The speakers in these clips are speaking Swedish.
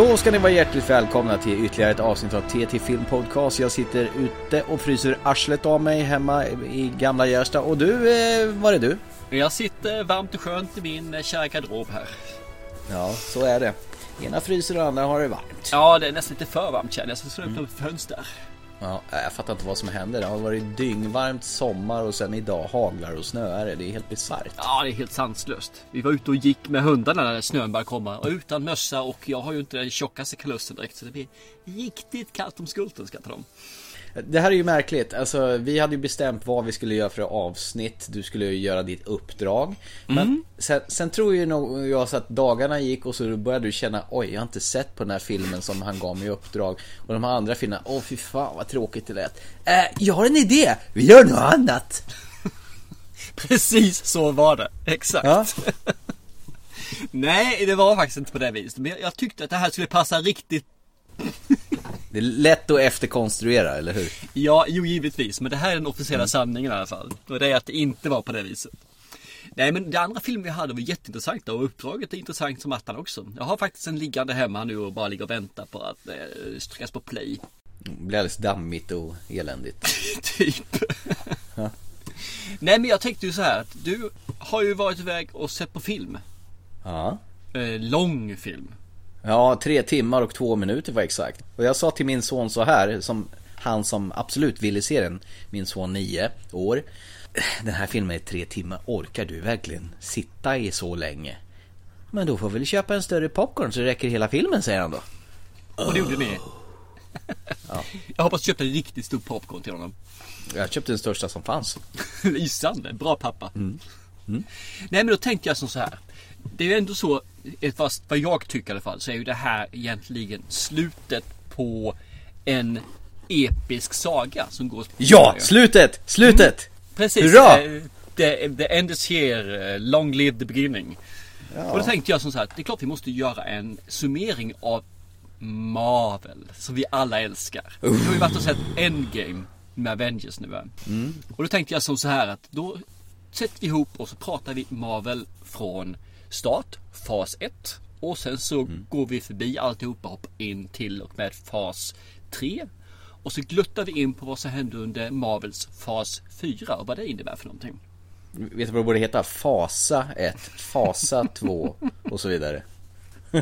Då ska ni vara hjärtligt välkomna till ytterligare ett avsnitt av TT Film Podcast. Jag sitter ute och fryser arslet av mig hemma i gamla Gärsta. Och du, eh, var är du? Jag sitter varmt och skönt i min eh, kära garderob här. Ja, så är det. Ena fryser och andra har det varmt. Ja, det är nästan lite för varmt känner jag. Så jag slår upp mm. fönster. Ja, äh, jag fattar inte vad som händer. Det har varit dyngvarmt sommar och sen idag haglar och snöar det. är helt bisarrt. Ja, det är helt sanslöst. Vi var ute och gick med hundarna när snön började komma. Och utan mössa och jag har ju inte den tjockaste kalussen direkt. Så det blir riktigt kallt om skulten ska jag ta dem. Det här är ju märkligt. Alltså, vi hade ju bestämt vad vi skulle göra för avsnitt. Du skulle göra ditt uppdrag. Men mm. sen, sen, tror ju nog jag så att dagarna gick och så började du känna Oj, jag har inte sett på den här filmen som han gav mig i uppdrag. Och de här andra filmerna, åh fy fan vad tråkigt det lät. Äh, jag har en idé! Vi gör något annat! Precis så var det. Exakt. Ja. Nej, det var faktiskt inte på det viset. Men jag tyckte att det här skulle passa riktigt det är lätt att efterkonstruera, eller hur? Ja, jo givetvis. Men det här är den officiella mm. sanningen i alla fall. Och det är att det inte var på det viset. Nej men det andra filmen vi hade var jätteintressant och uppdraget är intressant som attan också. Jag har faktiskt en liggande hemma nu och bara ligger och väntar på att eh, tryckas på play. Det blir alldeles dammigt och eländigt. typ. Nej men jag tänkte ju så här att du har ju varit iväg och sett på film. Ja. Eh, lång film. Ja, tre timmar och två minuter var exakt. Och jag sa till min son så här, som han som absolut ville se den, min son nio år. Den här filmen är tre timmar, orkar du verkligen sitta i så länge? Men då får vi väl köpa en större popcorn så det räcker hela filmen, säger han då. Och det gjorde ni? ja. Jag hoppas du köpte en riktigt stor popcorn till honom. Jag köpte den största som fanns. Lysande, bra pappa. Mm. Mm. Nej men då tänkte jag som så här. Det är ju ändå så, fast vad jag tycker i alla fall, så är ju det här egentligen slutet på en episk saga som går Ja! Slutet! Slutet! Mm, precis! Hurra! Eh, the, the end is here, eh, long live the beginning. Ja. Och då tänkte jag som så här, det är klart vi måste göra en summering av Marvel, som vi alla älskar. Uh. Vi har ju varit och sett Endgame med Avengers nu. Mm. Och då tänkte jag som så här att då sätter vi ihop och så pratar vi Marvel från start, fas 1. Och sen så mm. går vi förbi alltihopa hoppar in till och med fas 3. Och så gluttar vi in på vad som hände under Marvels fas 4 och vad det innebär för någonting. Vet du vad det borde heta? Fasa 1, Fasa 2 och så vidare.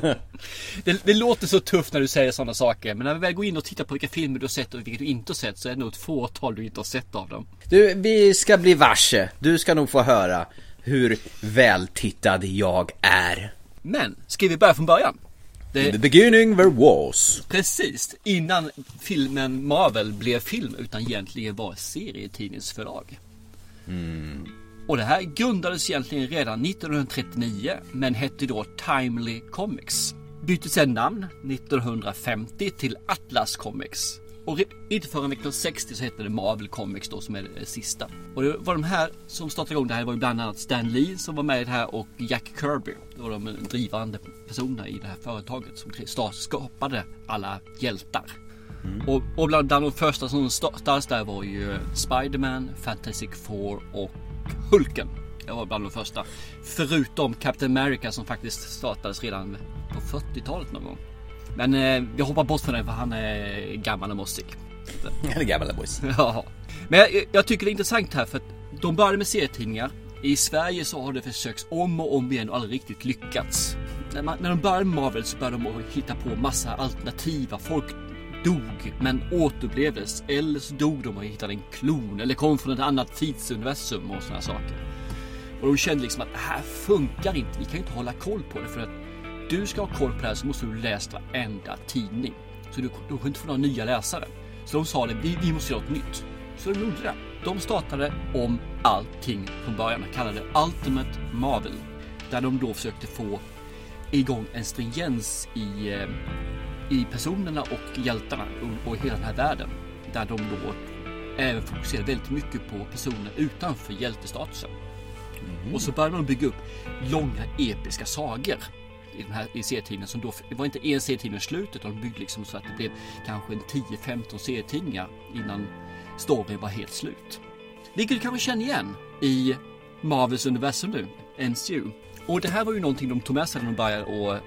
det, det, låter så tufft när du säger sådana saker. Men när vi väl går in och tittar på vilka filmer du har sett och vilka du inte har sett så är det nog ett fåtal du inte har sett av dem. Du, vi ska bli varse. Du ska nog få höra hur vältittad jag är. Men, ska vi börja från början? Det... The beginning there was. Precis, innan filmen Marvel blev film utan egentligen var serietidningsförlag. Mm. Och det här grundades egentligen redan 1939 men hette då Timely Comics. Bytte sedan namn 1950 till Atlas Comics. Och inte förrän 1960 så hette det Marvel Comics då som är det sista. Och det var de här som startade igång det här. Det var ju bland annat Stan Lee som var med i det här och Jack Kirby. Det var de drivande personerna i det här företaget som skapade alla hjältar. Mm. Och, och bland, bland de första som startades där var ju Spiderman, Fantastic Four och Hulken. Det var bland de första. Förutom Captain America som faktiskt startades redan på 40-talet någon gång. Men eh, jag hoppar bort från det för han är gammal och mossig. Han är gammal och mossig. Ja. Men jag, jag, tycker det är intressant här för att de började med serietidningar. I Sverige så har det försökts om och om igen och aldrig riktigt lyckats. När, man, när de började med Marvel så började de hitta på massa alternativa. Folk dog men återupplevdes. Eller så dog de och hittade en klon eller kom från ett annat tidsuniversum och sådana saker. Och de kände liksom att det här funkar inte. Vi kan ju inte hålla koll på det för att du ska ha koll på det här så måste du läsa varenda tidning. Så du, du kan inte få några nya läsare. Så de sa det, vi, vi måste göra något nytt. Så de gjorde det. De startade om allting från början. De kallade det Ultimate Marvel. Där de då försökte få igång en stringens i, eh, i personerna och hjältarna och, och hela den här världen. Där de då även fokuserade väldigt mycket på personer utanför hjältestatusen. Mm. Och så började de bygga upp långa episka sagor i, den här, i serietidningen som då, det var inte en serietidning i slutet utan de byggde liksom så att det blev kanske 10-15 serietidningar innan storyn var helt slut. Vilket du kanske känner igen i Marvels universum nu, NCU. Och det här var ju någonting de tog med sig när de började och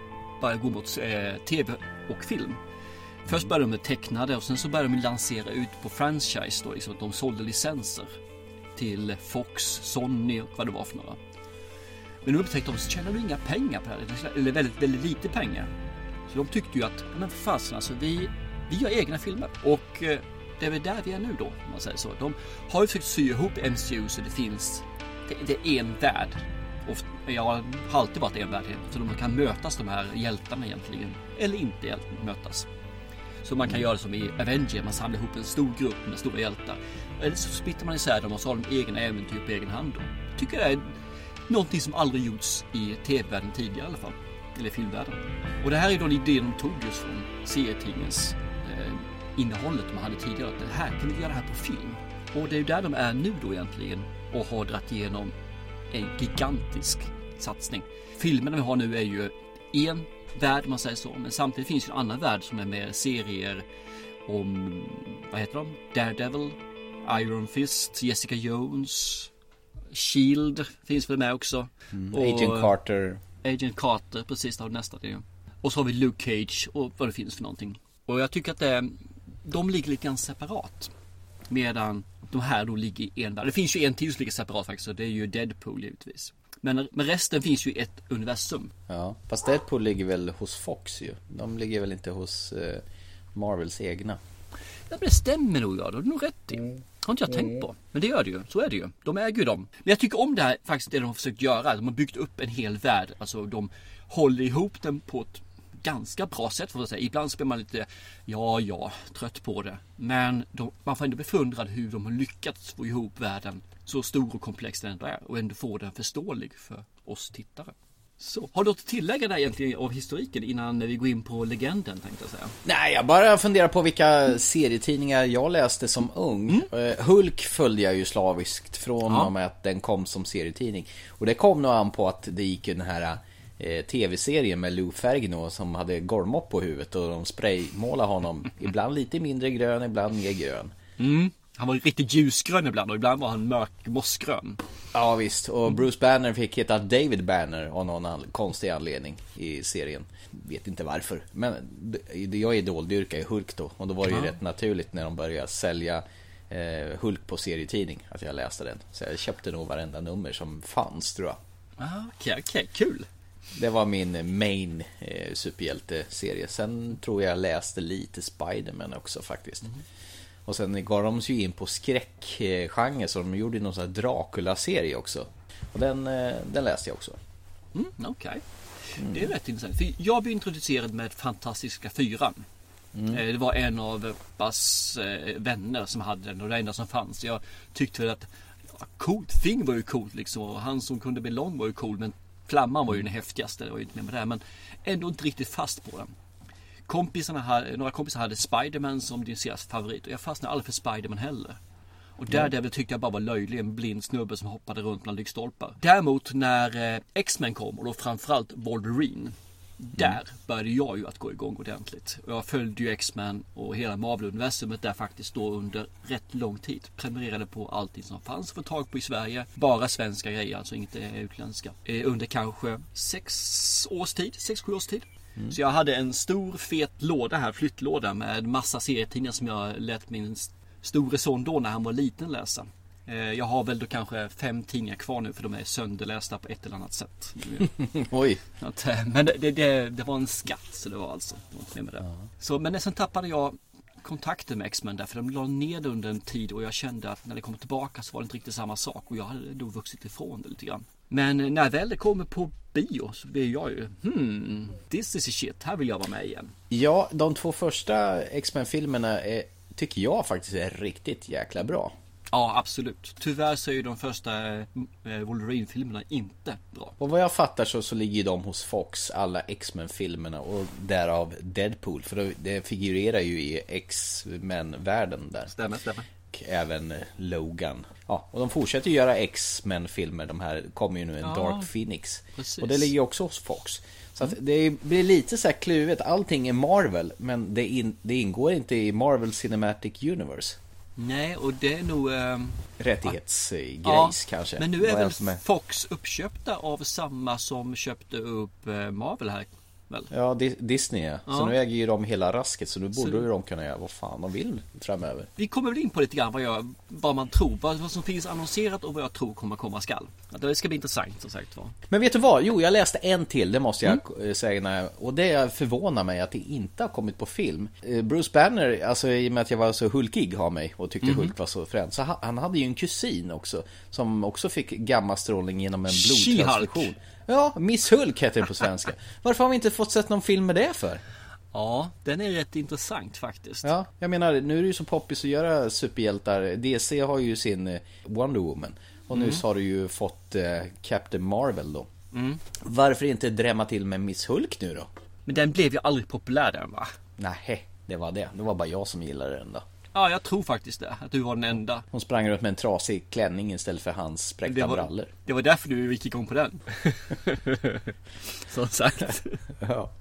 började gå mot eh, tv och film. Först började de med tecknade och sen så började de lansera ut på franchise då, liksom att de sålde licenser till Fox, Sony och vad det var för några. Men nu upptäckte de så tjänar du inga pengar på det här, eller väldigt, väldigt lite pengar. Så de tyckte ju att, men fasen alltså, vi, vi gör egna filmer. Och eh, det är väl där vi är nu då, om man säger så. De har ju försökt sy ihop MCU så det finns, det, det är en värld. Och jag har alltid varit en värld, så de kan mötas de här hjältarna egentligen. Eller inte mötas. Så man kan göra det som i Avenger, man samlar ihop en stor grupp med stora hjältar. Eller så splittrar man isär dem och så har de egna äventyr på egen hand. Då. Tycker det är någonting som aldrig gjorts i tv-världen tidigare i alla fall. Eller filmvärlden. Och det här är då en idé de tog just från serietidningens eh, innehållet de hade tidigare. Att det här kan vi göra det här på film. Och det är ju där de är nu då egentligen och har dragit igenom en gigantisk satsning. Filmerna vi har nu är ju en värld om man säger så. Men samtidigt finns ju en annan värld som är mer serier om, vad heter de? Daredevil, Iron Fist, Jessica Jones, Shield finns väl med också. Mm. Och Agent Carter. Agent Carter, precis, det har nästa det. Och så har vi Luke Cage och vad det finns för någonting. Och jag tycker att det, de ligger lite grann separat. Medan de här då ligger i en värld. Det finns ju en till som ligger separat faktiskt och det är ju Deadpool givetvis. Men, men resten finns ju i ett universum. Ja, fast Deadpool ligger väl hos Fox ju. De ligger väl inte hos eh, Marvels egna. Ja, det stämmer nog ja, det har du nog rätt i. Mm. Har inte jag tänkt mm. på. Men det gör det ju. Så är det ju. De äger ju dem. Men jag tycker om det här faktiskt det de har försökt göra. De har byggt upp en hel värld. Alltså de håller ihop den på ett ganska bra sätt får man säga. Ibland så blir man lite, ja, ja, trött på det. Men de, man får ändå befundra hur de har lyckats få ihop världen så stor och komplex den ändå är och ändå få den förståelig för oss tittare. Så, har du något att tillägga där egentligen av historiken innan vi går in på legenden tänkte jag säga? Nej, jag bara funderar på vilka serietidningar jag läste som ung. Mm. Eh, Hulk följde jag ju slaviskt från ja. och med att den kom som serietidning. Och det kom nog an på att det gick den här eh, tv-serien med Lou Ferrigno som hade gormopp på huvudet och de spraymålade honom. ibland lite mindre grön, ibland mer grön. Mm. Han var riktigt ljusgrön ibland och ibland var han mörk mossgrön. Ja visst, och Bruce Banner fick heta David Banner av någon an konstig anledning i serien. Vet inte varför. Men jag är idoldyrkare i Hulk då och då var det ju ja. rätt naturligt när de började sälja eh, Hulk på serietidning att jag läste den. Så jag köpte nog varenda nummer som fanns tror jag. Okej, okej, okay, okay, kul. Det var min main eh, superhjälteserie. Sen tror jag läste lite Spiderman också faktiskt. Mm. Och sen gav de sig in på skräckgenre så de gjorde någon sån här Dracula-serie också. Och den, eh, den läste jag också. Mm, Okej. Okay. Mm. Det är rätt intressant. För jag blev introducerad med Fantastiska Fyran. Mm. Eh, det var en av Bass eh, vänner som hade den och det enda som fanns. Jag tyckte väl att ja, coolt, Fing var ju coolt liksom och han som kunde bli lång var ju cool men Flamman var ju den häftigaste, det var ju inte med, med det men ändå inte riktigt fast på den kompisarna hade, några kompisar hade Spiderman som din deras favorit och jag fastnade aldrig för Spiderman heller. Och Daredevil tyckte jag bara var löjlig, en blind snubbe som hoppade runt bland lyktstolpar. Däremot när eh, X-Men kom och då framförallt Wolverine. Där mm. började jag ju att gå igång ordentligt. Jag följde ju X-Men och hela Marvel-universumet där faktiskt då under rätt lång tid. Prenumererade på allting som fanns att få tag på i Sverige. Bara svenska grejer, alltså inte utländska. Eh, under kanske sex års tid, sex, sju års tid. Mm. Så jag hade en stor fet låda här, flyttlåda med massa serietidningar som jag lät min store son då när han var liten läsa. Eh, jag har väl då kanske fem tidningar kvar nu för de är sönderlästa på ett eller annat sätt. Oj! Att, eh, men det, det, det, var en skatt så det var alltså. Det det. Ja. Så, men sen tappade jag kontakten med X-Men därför de la ner det under en tid och jag kände att när det kom tillbaka så var det inte riktigt samma sak och jag hade då vuxit ifrån det lite grann. Men när väl det kommer på bio så blir jag ju hmm, this is shit, här vill jag vara med igen. Ja, de två första X-Men-filmerna är, tycker jag faktiskt är riktigt jäkla bra. Ja, absolut. Tyvärr så är ju de första eh, Wolverine-filmerna inte bra. Och vad jag fattar så, så ligger de hos Fox, alla X-Men-filmerna och därav Deadpool. För det figurerar ju i X-Men-världen där. Stämmer, stämmer och även Logan. Ja, och de fortsätter göra X-Men-filmer. De här kommer ju nu en ja, Dark Phoenix. Precis. Och det ligger också hos Fox. Så att det blir lite så här kluvet. Allting är Marvel, men det, in, det ingår inte i Marvel Cinematic Universe. Nej, och det är nog... Eh, Rättighetsgrejs ja, kanske. Men nu är väl Fox uppköpta av samma som köpte upp eh, Marvel här väl? Ja, Di- Disney ja. Så nu äger ju de hela rasket så nu borde Så- ju de kunna göra vad fan de vill framöver. Vi kommer väl in på lite grann vad, jag, vad man tror, vad, som finns annonserat och vad jag tror kommer komma skall. Det ska bli intressant som sagt var. Men vet du vad? Jo, jag läste en till, det måste jag Mm. eh, säga. Och det förvånar mig att det inte har kommit på film. Eh, Bruce Banner, alltså i och med att jag var så hulkig av mig och tyckte Mhm. Hulk var så frän. Så ha- han hade ju en kusin också. Som också fick gammastrålning genom en blodtransfusion. Ja, Miss Hulk heter det på svenska. Varför har vi inte fått sett någon film med det för? Ja, den är rätt intressant faktiskt. Ja, jag menar nu är det ju så poppis att göra superhjältar. DC har ju sin eh, Wonder Woman. Och Mm. nyss har du ju fått eh, Captain Marvel då. Varför inte drämma till med Miss Hulk nu då? Men den blev ju aldrig populär den va? Nej, det var det. Det var bara jag som gillade den då. Ja, jag tror faktiskt det. Att du var den enda. Hon sprang runt med en trasig klänning istället för hans spräckta Det var, brallor. det var därför du gick igång på den. Som sagt. Ja.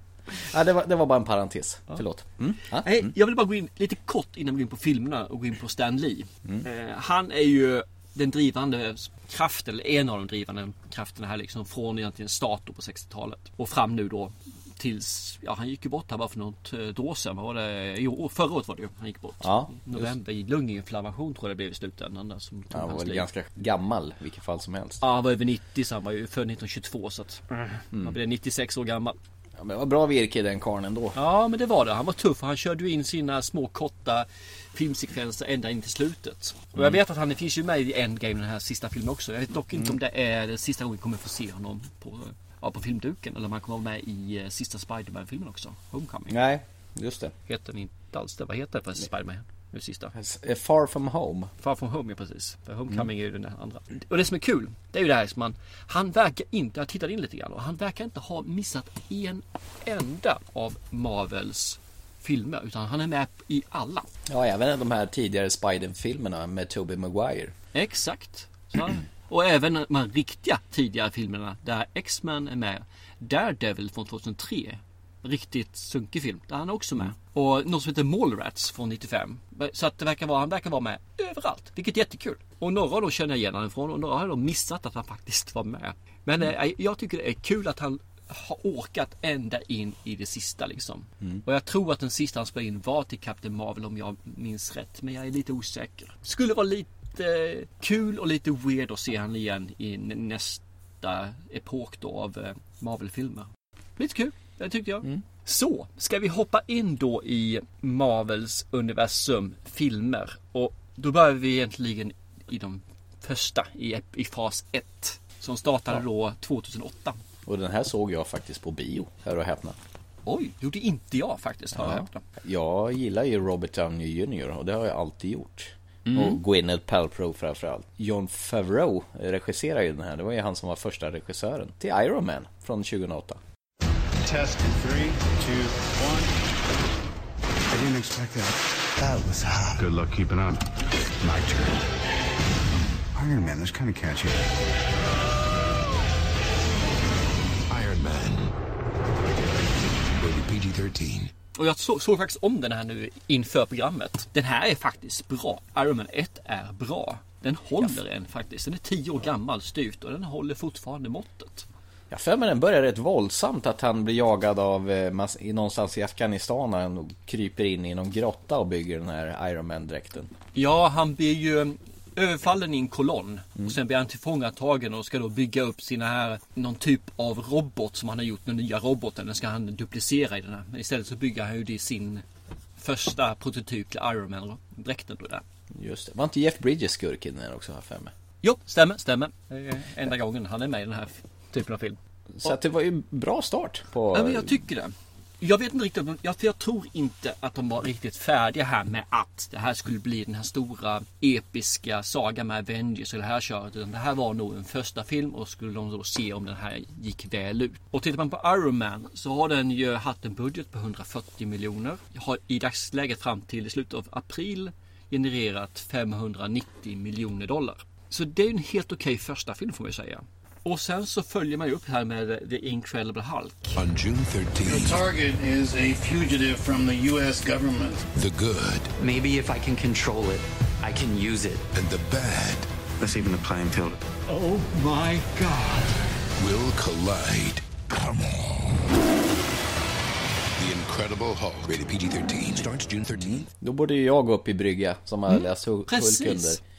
ja det, var, det var bara en parentes. Förlåt. Mm. Ja. Nej, jag vill bara gå in lite kort innan vi går in på filmerna och gå in på Stan Lee. Eh, han är ju den drivande kraften, eller en av de drivande krafterna här liksom från egentligen start på 60-talet och fram nu då tills, ja han gick ju bort här bara för något eh, år sedan. Vad var det? Jo, förra året var det ju han gick bort. Ja, November i lunginflammation tror jag det blev i slutändan där som Han var väl liv. ganska gammal i vilket fall som helst. Ja, han var över 90 så han var ju född 1922 så att Mm. han blev 96 år gammal. Ja, men var bra virke i den karln ändå. Ja men det var det. Han var tuff. Han körde ju in sina små korta filmsekvenser ända in till slutet. Och jag vet att han finns ju med i Endgame den här sista filmen också. Jag vet dock inte om det är sista gången vi kommer få se honom på, ja, på filmduken. Eller om han kommer vara med i eh, sista Spiderman-filmen också. Homecoming. Nej, just det. Heter den inte alls det. Vad heter det för Spiderman? Nu sista. Eh, Far from home. Far from home, ja precis. För Homecoming är ju den andra. Och det som är kul, det är ju det här som man... Han verkar inte, jag tittade in lite grann och han verkar inte ha missat en enda av Marvels filmer. Utan han är med i alla. Ja, även de här tidigare Spider-filmerna med Tobey Maguire. Exakt. Så han, och även de här riktiga tidigare filmerna där X-Men är med. Daredevil från 2003. Riktigt sunkig film. Där han är också med. Och något som heter Mallrats från 95. Så att det verkar vara, han verkar vara med överallt. Vilket är jättekul. Och några då känner jag igen honom ifrån och några har då missat att han faktiskt var med. Men eh, jag tycker det är kul att han har åkat ända in i det sista liksom. Och jag tror att den sista han spelade in var till Captain Marvel om jag minns rätt. Men jag är lite osäker. Skulle vara lite kul och lite weird att se han igen i nä- nästa epok då av eh, Marvel-filmer. Lite kul, det tyckte jag. Så, ska vi hoppa in då i Marvels universum filmer. Och då börjar vi egentligen i de första, i, i fas 1. Som startade då 2008. Och den här såg jag faktiskt på bio, hör och häpna. Oj, gjorde inte jag faktiskt, hör och häpna. Jag gillar ju Robert Downey Jr och det har jag alltid gjort. Mm. Och Gwyneth Paltrow framförallt. John Favreau regisserar ju den här. Det var ju han som var första regissören till Iron Man från 2008. Test in three, two, one. I didn't expect that. That was hot. Good luck keeping up. My turn. Iron Man, that's kind of catchy. Iron Man. Rated PG-13. Och jag så, såg faktiskt om den här nu inför programmet. Den här är faktiskt bra. Iron Man 1 är bra. Den håller en faktiskt. Den är 10 år gammal styvt och den håller fortfarande måttet. Jag för mig den börjar rätt våldsamt att han blir jagad av eh, någonstans i Afghanistan när han kryper in i någon grotta och bygger den här Iron Man-dräkten. Ja, han blir ju överfallen i en kolonn. Och sen blir han tillfångatagen och ska då bygga upp sina här, någon typ av robot som han har gjort, den nya roboten. Den ska han duplicera i den här. Men istället så bygger han ju det i sin första prototyp till Iron Man-dräkten då där. Just det. Var inte Jeff Bridges skurk i den här också, har för mig? Jo, stämmer, stämmer. Enda gången han är med i den här typen av film. Så det var ju bra start på... Ja, men jag tycker det. Jag vet inte riktigt, jag, för jag tror inte att de var riktigt färdiga här med att det här skulle bli den här stora episka sagan med Avengers och det här köret. Utan det här var nog en första film och skulle de då se om den här gick väl ut. Och tittar man på Iron Man så har den ju haft en budget på 140 miljoner. Har i dagsläget fram till slutet av april genererat 590 miljoner dollar. Så det är en helt okej första film får man ju säga. Och sen så följer man ju upp här med The Incredible Hulk. On June 13, The target is a fugitive from the U.S. government. the good Maybe if I can control it, I can use it. and the bad Let's even the playing field. Oh my god. will collide. The Incredible Hulk. Rated PG-13. Starts June 13th. Då borde ju jag gå upp i brygga som har läst. Hulk under.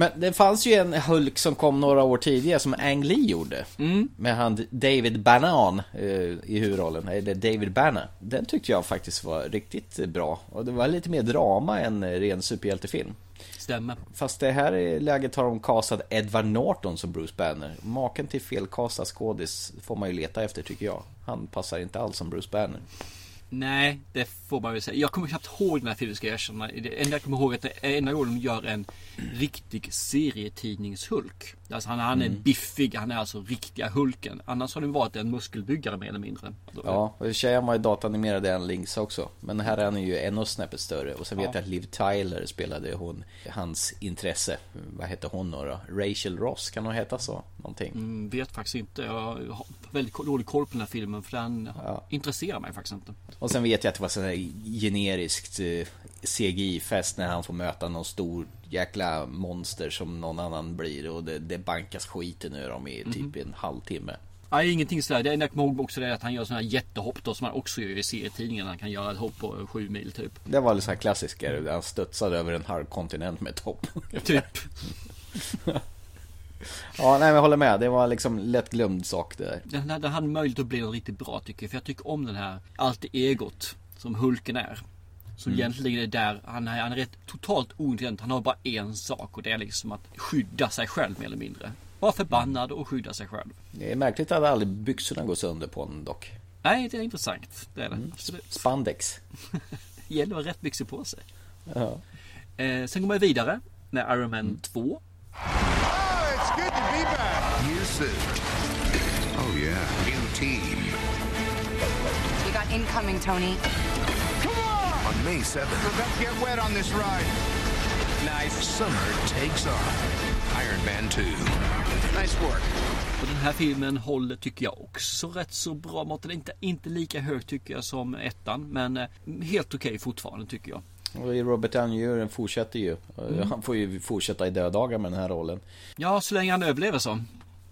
Men det fanns ju en Hulk som kom några år tidigare som Ang Lee gjorde. Med han David Bannon eh, i huvudrollen, eller David Banner. Den tyckte jag faktiskt var riktigt bra. Och det var lite mer drama än ren superhjältefilm. Stämmer. Fast det här läget har de castat Edward Norton som Bruce Banner. Maken till felkastad skådis får man ju leta efter tycker jag. Han passar inte alls som Bruce Banner. Nej, det får man väl säga. Jag kommer knappt ihåg den här filmen ska jag erkänna. Det enda jag kommer ihåg är att det är enda gången de gör en riktig serietidningshulk. Alltså han, han är biffig, han är alltså riktiga Hulken. Annars har det varit en muskelbyggare mer eller mindre. Ja, och i och för sig var ju datanimerad än Links också. Men här är han ju ännu snäppet större. Och sen vet jag att Liv Tyler spelade hon, hans intresse. Vad hette hon då? då? Rachel Ross, kan hon heta så? Någonting. Mm, vet faktiskt inte. Jag har väldigt dålig koll på den här filmen för den intresserar mig faktiskt inte. Och sen vet jag att det var sån här generiskt eh, CGI-fest när han får möta någon stor jäkla monster som någon annan blir. Och det, det bankas skiten ur dem i typ en halvtimme. Nej, ingenting sådär. Det enda jag kommer ihåg också är att han gör sådana här jättehopp då som han också gör i serietidningen. Han kan göra ett hopp på sju mil typ. Det var lite så här klassiker. där Han studsade över en halv kontinent med ett hopp. Typ. Ja, nej men jag håller med. Det var liksom lätt glömd sak det där. Den, hade möjlighet att bli riktigt bra tycker jag. För jag tycker om den här alltid egot som Hulken är. Som egentligen är där, han är, han är rätt totalt ointelligent. Han har bara en sak och det är liksom att skydda sig själv mer eller mindre. Vara förbannad och skydda sig själv. Det är märkligt att aldrig byxorna går sönder på honom dock. Nej, det är intressant. Det är det. Absolut. Spandex. Gäller att ha rätt byxor på sig. Ja. Eh, sen går man vidare med Iron Man 2. New suit. Oh, yeah. New team. You got incoming, Tony. On May 7th, Let's get wet on this ride. nice summer takes off. Iron Man 2. Nice work. Och den här filmen håller tycker jag också rätt så bra mått. Inte, inte lika hög tycker jag som ettan. Men eh, helt okej fortfarande tycker jag. Robert Downey fortsätter ju. Han får ju fortsätta i dödagar med den här rollen. Ja, så länge han överlever så.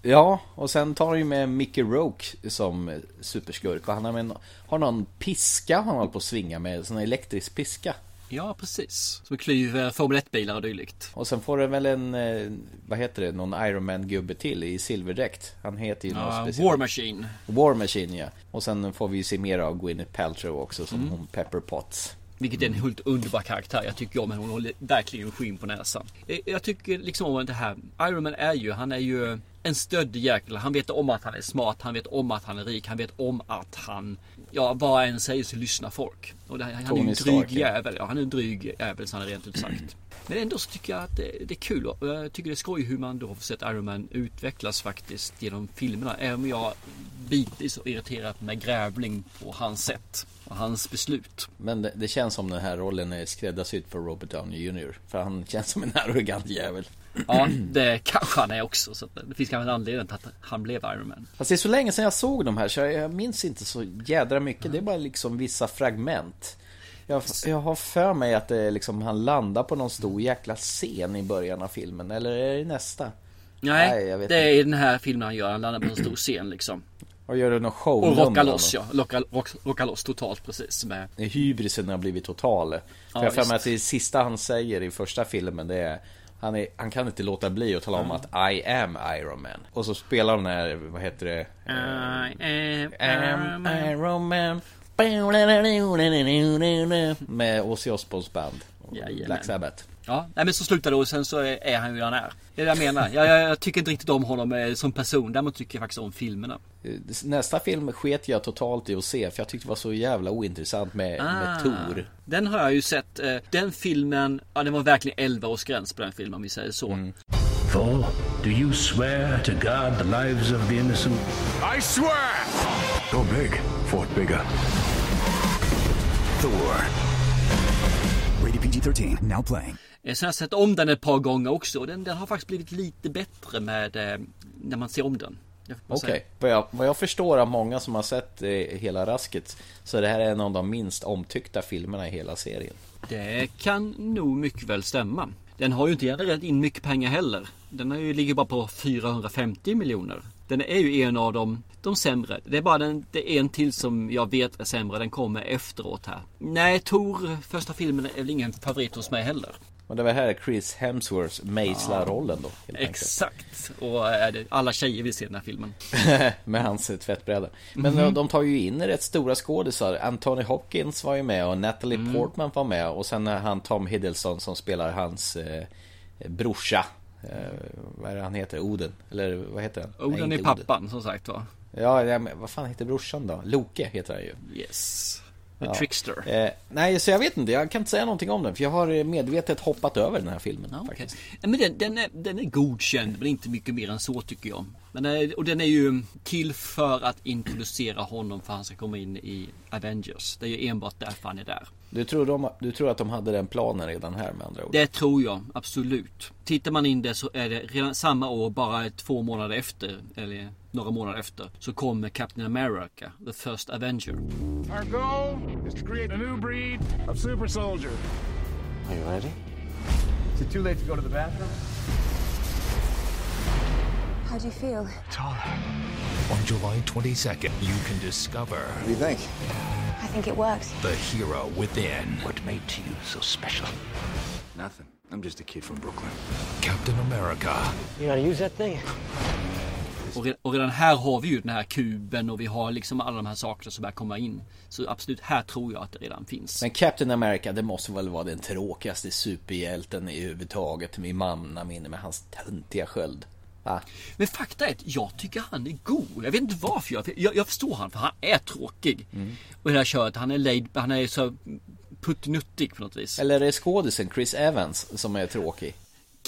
Ja, och sen tar han ju med Mickey Rourke som superskurk. Och han har, med, har någon piska han håller på att svinga med. Sån elektrisk piska. Ja, precis. Som klyver Formel 1-bilar och dylikt. Och sen får det väl en, eh, vad heter det, någon Iron Man-gubbe till i silverdräkt. Han heter ju något Ja, speciellt. War Machine. War Machine ja. Och sen får vi ju se mer av Gwyneth Paltrow också som hon Pepper Potts. Vilket är en helt underbar karaktär. Jag tycker om henne. Hon håller verkligen skinn på näsan. Eh, Jag tycker liksom om det här. Iron Man är ju, han är ju en stöddig jäkel. Han vet om att han är smart. Han vet om att han är rik. Han vet om att han, ja vad än säger så lyssnar folk. Och det, han är en dryg jävel. Ja, han är en dryg jävel så han är rent ut sagt. Men ändå så tycker jag att det, det är kul och jag tycker det är skoj hur man då har sett Iron Man utvecklas faktiskt genom filmerna. Även om jag bitvis har irriterat med grävling på hans sätt och hans beslut. Men det, det känns som den här rollen är skräddarsydd för Robert Downey Jr. För han känns som en arrogant jävel. Ja, det kanske han är också. Så det finns kanske en anledning till att han blev Iron Man. Fast det är så länge sedan jag såg de här så jag, jag minns inte så jädra mycket. Det är bara liksom vissa fragment. Jag, jag har för mig att det liksom, han landar på någon stor jäkla scen i början av filmen. Eller är det nästa? Nej, Nej, det är i den här filmen han gör. Han landar på en stor scen liksom. Och gör det någon show Och rockar loss ja. Rockar, rock, rockar loss totalt precis. Med, Hybrisen har blivit total. För Ja, jag för mig att det sista han säger i första filmen det är han, är, han kan inte låta bli att tala om att I am Iron Man. Och så spelar de här, vad heter det? I am am Iron Man. Med Ozzy Osbournes band. och Jajamän. Black Sabbath. Ja, nej men så slutar det och sen så är han ju där han är. Det är det jag menar. Jag, jag, jag tycker inte riktigt om honom eh, som person. Däremot tycker jag faktiskt om filmerna. Nästa film sket jag totalt i att se för jag tyckte det var så jävla ointressant med, med Tor. Den har jag ju sett. eh, Den filmen, ja det var verkligen 11 års gräns på den filmen om vi säger så. Thor, do you swear to guard the lives of the innocent? I swear! Go big, fought bigger. Thor. Rated PG-13. Now playing. Sen har jag sett om den ett par gånger också och den, den har faktiskt blivit lite bättre med eh, när man ser om den. Okej, säga. vad, jag, vad jag förstår av många som har sett eh, hela rasket Så det här är en av de minst omtyckta filmerna i hela serien Det kan nog mycket väl stämma. Den har ju inte genererat in mycket pengar heller. Den har ju, ligger bara på 450 miljoner. Den är ju en av de, de sämre. Det är bara den, det är en till som jag vet är sämre. Den kommer efteråt här. Nej, Tor, första filmen, är väl ingen favorit hos mig heller. Och det var här Chris Hemsworth mejslar rollen då. Exakt. Och är det, alla tjejer vill se den här filmen. Med hans tvättbräda. Men de, de tar ju in rätt stora skådisar. Anthony Hopkins var ju med och Natalie Mm. Portman var med. Och sen är han Tom Hiddleston som spelar hans eh, brorsa. Eh, vad är det han heter? Oden? Eller vad heter han? Oden Nej, är pappan som sagt va. Ja, ja, men vad fan heter brorsan då? Loke heter han ju. Yes. The Ja. Trickster. Eh, nej, så jag vet inte. Jag kan inte säga någonting om den. För jag har eh, medvetet hoppat över den här filmen. Ja, faktiskt. Ja, Men den, den, är, den är godkänd men inte mycket mer än så tycker jag. Men, eh, och den är ju till för att introducera honom för att han ska komma in i Avengers. Det är ju enbart därför han är där. Du, tror de, du tror att de hade den planen redan här med andra ord? Det tror jag absolut. Tittar man in det så är det redan samma år, bara två månader efter, eller några månader efter, så kommer Captain America, the first Avenger. Our goal is to create a new breed of super soldier. Are you ready? Is it too late to go to the bathroom? How do you feel? Taller. On July 22nd, you can discover What do you think? I think it works. the hero within. What made you so special? Nothing. I'm just a kid from Brooklyn. Captain America. You gotta use that thing. Och redan, här har vi ju den här kuben och vi har liksom alla de här sakerna som börjar komma in. Så absolut, här tror jag att det redan finns. Men Captain America, det måste väl vara den tråkigaste superhjälten i huvudtaget. Med mannaminne med hans töntiga sköld. Va? Men fakta är att jag tycker han är god. Jag vet inte varför jag, jag, jag förstår han för han är tråkig. Och det här köret, han är laid, han är så puttinuttig på något vis. Eller är det skådisen Chris Evans som är tråkig?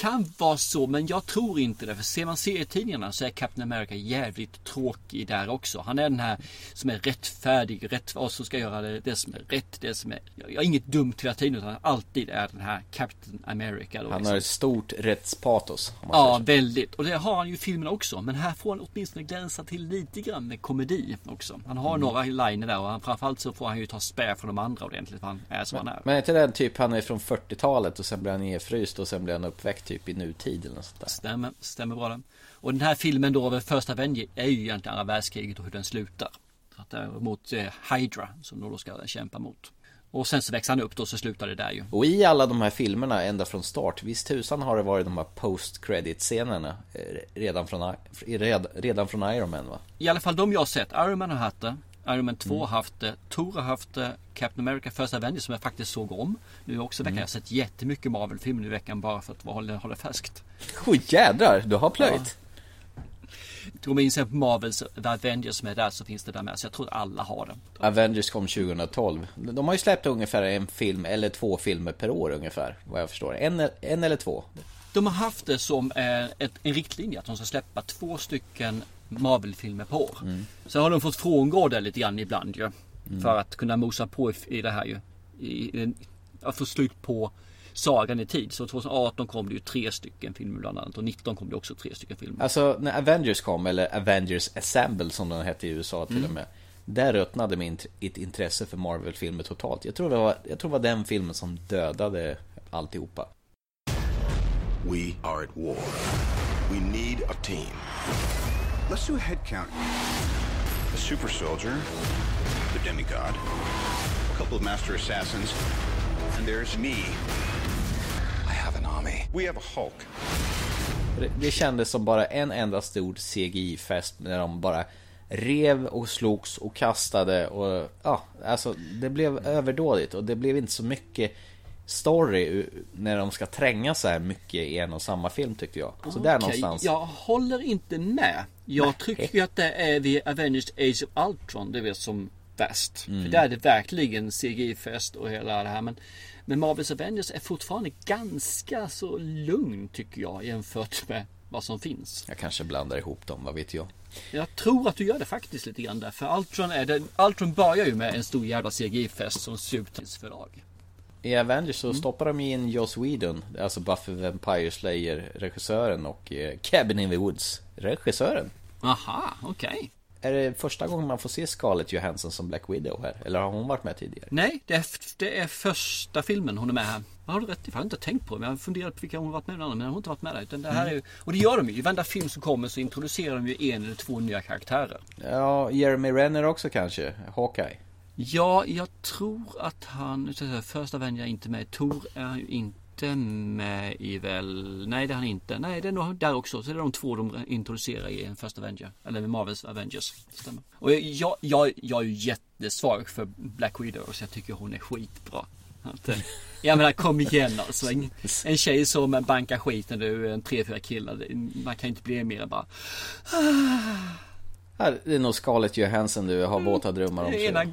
Kan vara så, men jag tror inte det. För ser man serietidningarna så är Captain America jävligt tråkig där också. Han är den här som är rättfärdig, rätt, och som ska göra det, det som är rätt, det som är... Jag har inget dumt hela tiden utan alltid är den här Captain America. Då, Han liksom. har ett stort rättspatos. Ja, väldigt. Och det har han ju i filmen också. Men här får han åtminstone glänsa till lite grann med komedi också. Han har Mm. några liner där och han, framförallt så får han ju ta spär från de andra ordentligt för han är som han är. Men är inte den typ, han är från 40-talet och sen blir han nedfryst och sen blir han uppväckt typ i nutid eller något sånt där. Stämmer, stämmer bra det. Och den här filmen då, över första Avenger, är ju egentligen andra världskriget och hur den slutar. Att det är mot eh, Hydra som då ska kämpa mot. Och sen så växer han upp då så slutar det där ju. Och i alla de här filmerna ända från start, visst tusan har det varit de här post credit scenerna eh, redan från, red- redan från Iron Man va? I alla fall de jag sett. Iron Man har haft det. Iron Man 2 Mm. haft det. Thor har haft det. Captain America First Avenger som jag faktiskt såg om. Nu också veckan. Mm. Jag har sett jättemycket Marvel-filmer i veckan bara för att hålla, hålla färskt. Oj jädrar, du har plöjt! Går man in sen på Marvels The Avengers som är där så finns det där med. Så jag tror att alla har det. Avengers kom 2012. De har ju släppt ungefär en film eller två filmer per år ungefär, vad jag förstår. En, en eller två. De har haft det som eh, ett, en riktlinje att de ska släppa två stycken Marvel-filmer per år. Mm. Sen har de fått frångå det lite grann ibland ju. Mm. För att kunna mosa på i, i det här ju. I, i, att få slut på sagan i tid. Så 2018 kom det ju tre stycken filmer bland annat. Och 19 kom det också tre stycken filmer. Alltså när Avengers kom, eller Avengers Assemble som den hette i USA till Mm. och med. Där ruttnade min ett intresse för Marvel-filmer totalt. Jag tror, det var, jag tror det var den filmen som dödade alltihopa. We are at war. We need a team. Let's do a head count. A super soldier, the demigod, a couple of master assassins, and there's me. I have an army. We have a Hulk. Det, det kändes som bara en enda stor CGI-fest när de bara rev och slogs och kastade och ja, alltså det blev överdådigt och det blev inte så mycket story när de ska tränga så här mycket i en och samma film tyckte jag. Så där Okej, någonstans. Jag håller inte med. Jag tycker ju att det är vid Avengers Age of Ultron det är som värst. Mm. För där är det verkligen CGI-fest och hela det här. Men, men Marvels Avengers är fortfarande ganska så lugn tycker jag jämfört med vad som finns. Jag kanske blandar ihop dem, vad vet jag. Jag tror att du gör det faktiskt lite grann där. För Ultron, är det, Ultron börjar ju med en stor jävla CGI-fest som ser ut till förlag. I Avengers så stoppar de in Joss Whedon, alltså Buffy Vampire Slayer regissören och eh, Cabin in the Woods regissören. Aha, okej. Är det första gången man får se Scarlett Johansson som Black Widow här? Eller har hon varit med tidigare? Nej, det är, det är första filmen hon är med här. Ja, har du rätt i. Jag har inte tänkt på det. Men jag funderat på vilka hon har varit med i men hon har inte varit med där. Utan det här är ju, och det gör de ju. I varenda film som kommer så introducerar de ju en eller två nya karaktärer. Ja, Jeremy Renner också kanske. Hawkeye. Ja, jag tror att han, nu ska jag första är inte med. Thor är ju inte med i väl, nej det är han inte. Nej det är nog där också. Så det är de två de introducerar i en första Avenger. Eller Marvels Avengers. Stämmer. Och jag, jag, jag är ju jättesvag för Black Widow så jag tycker hon är skitbra. Eh, Jag menar kom igen alltså. En, en tjej som bankar skit när du är en tre, fyra killar. Man kan inte bli mer än bara det är nog Scarlett Johansson du har våta drömmar om. Ena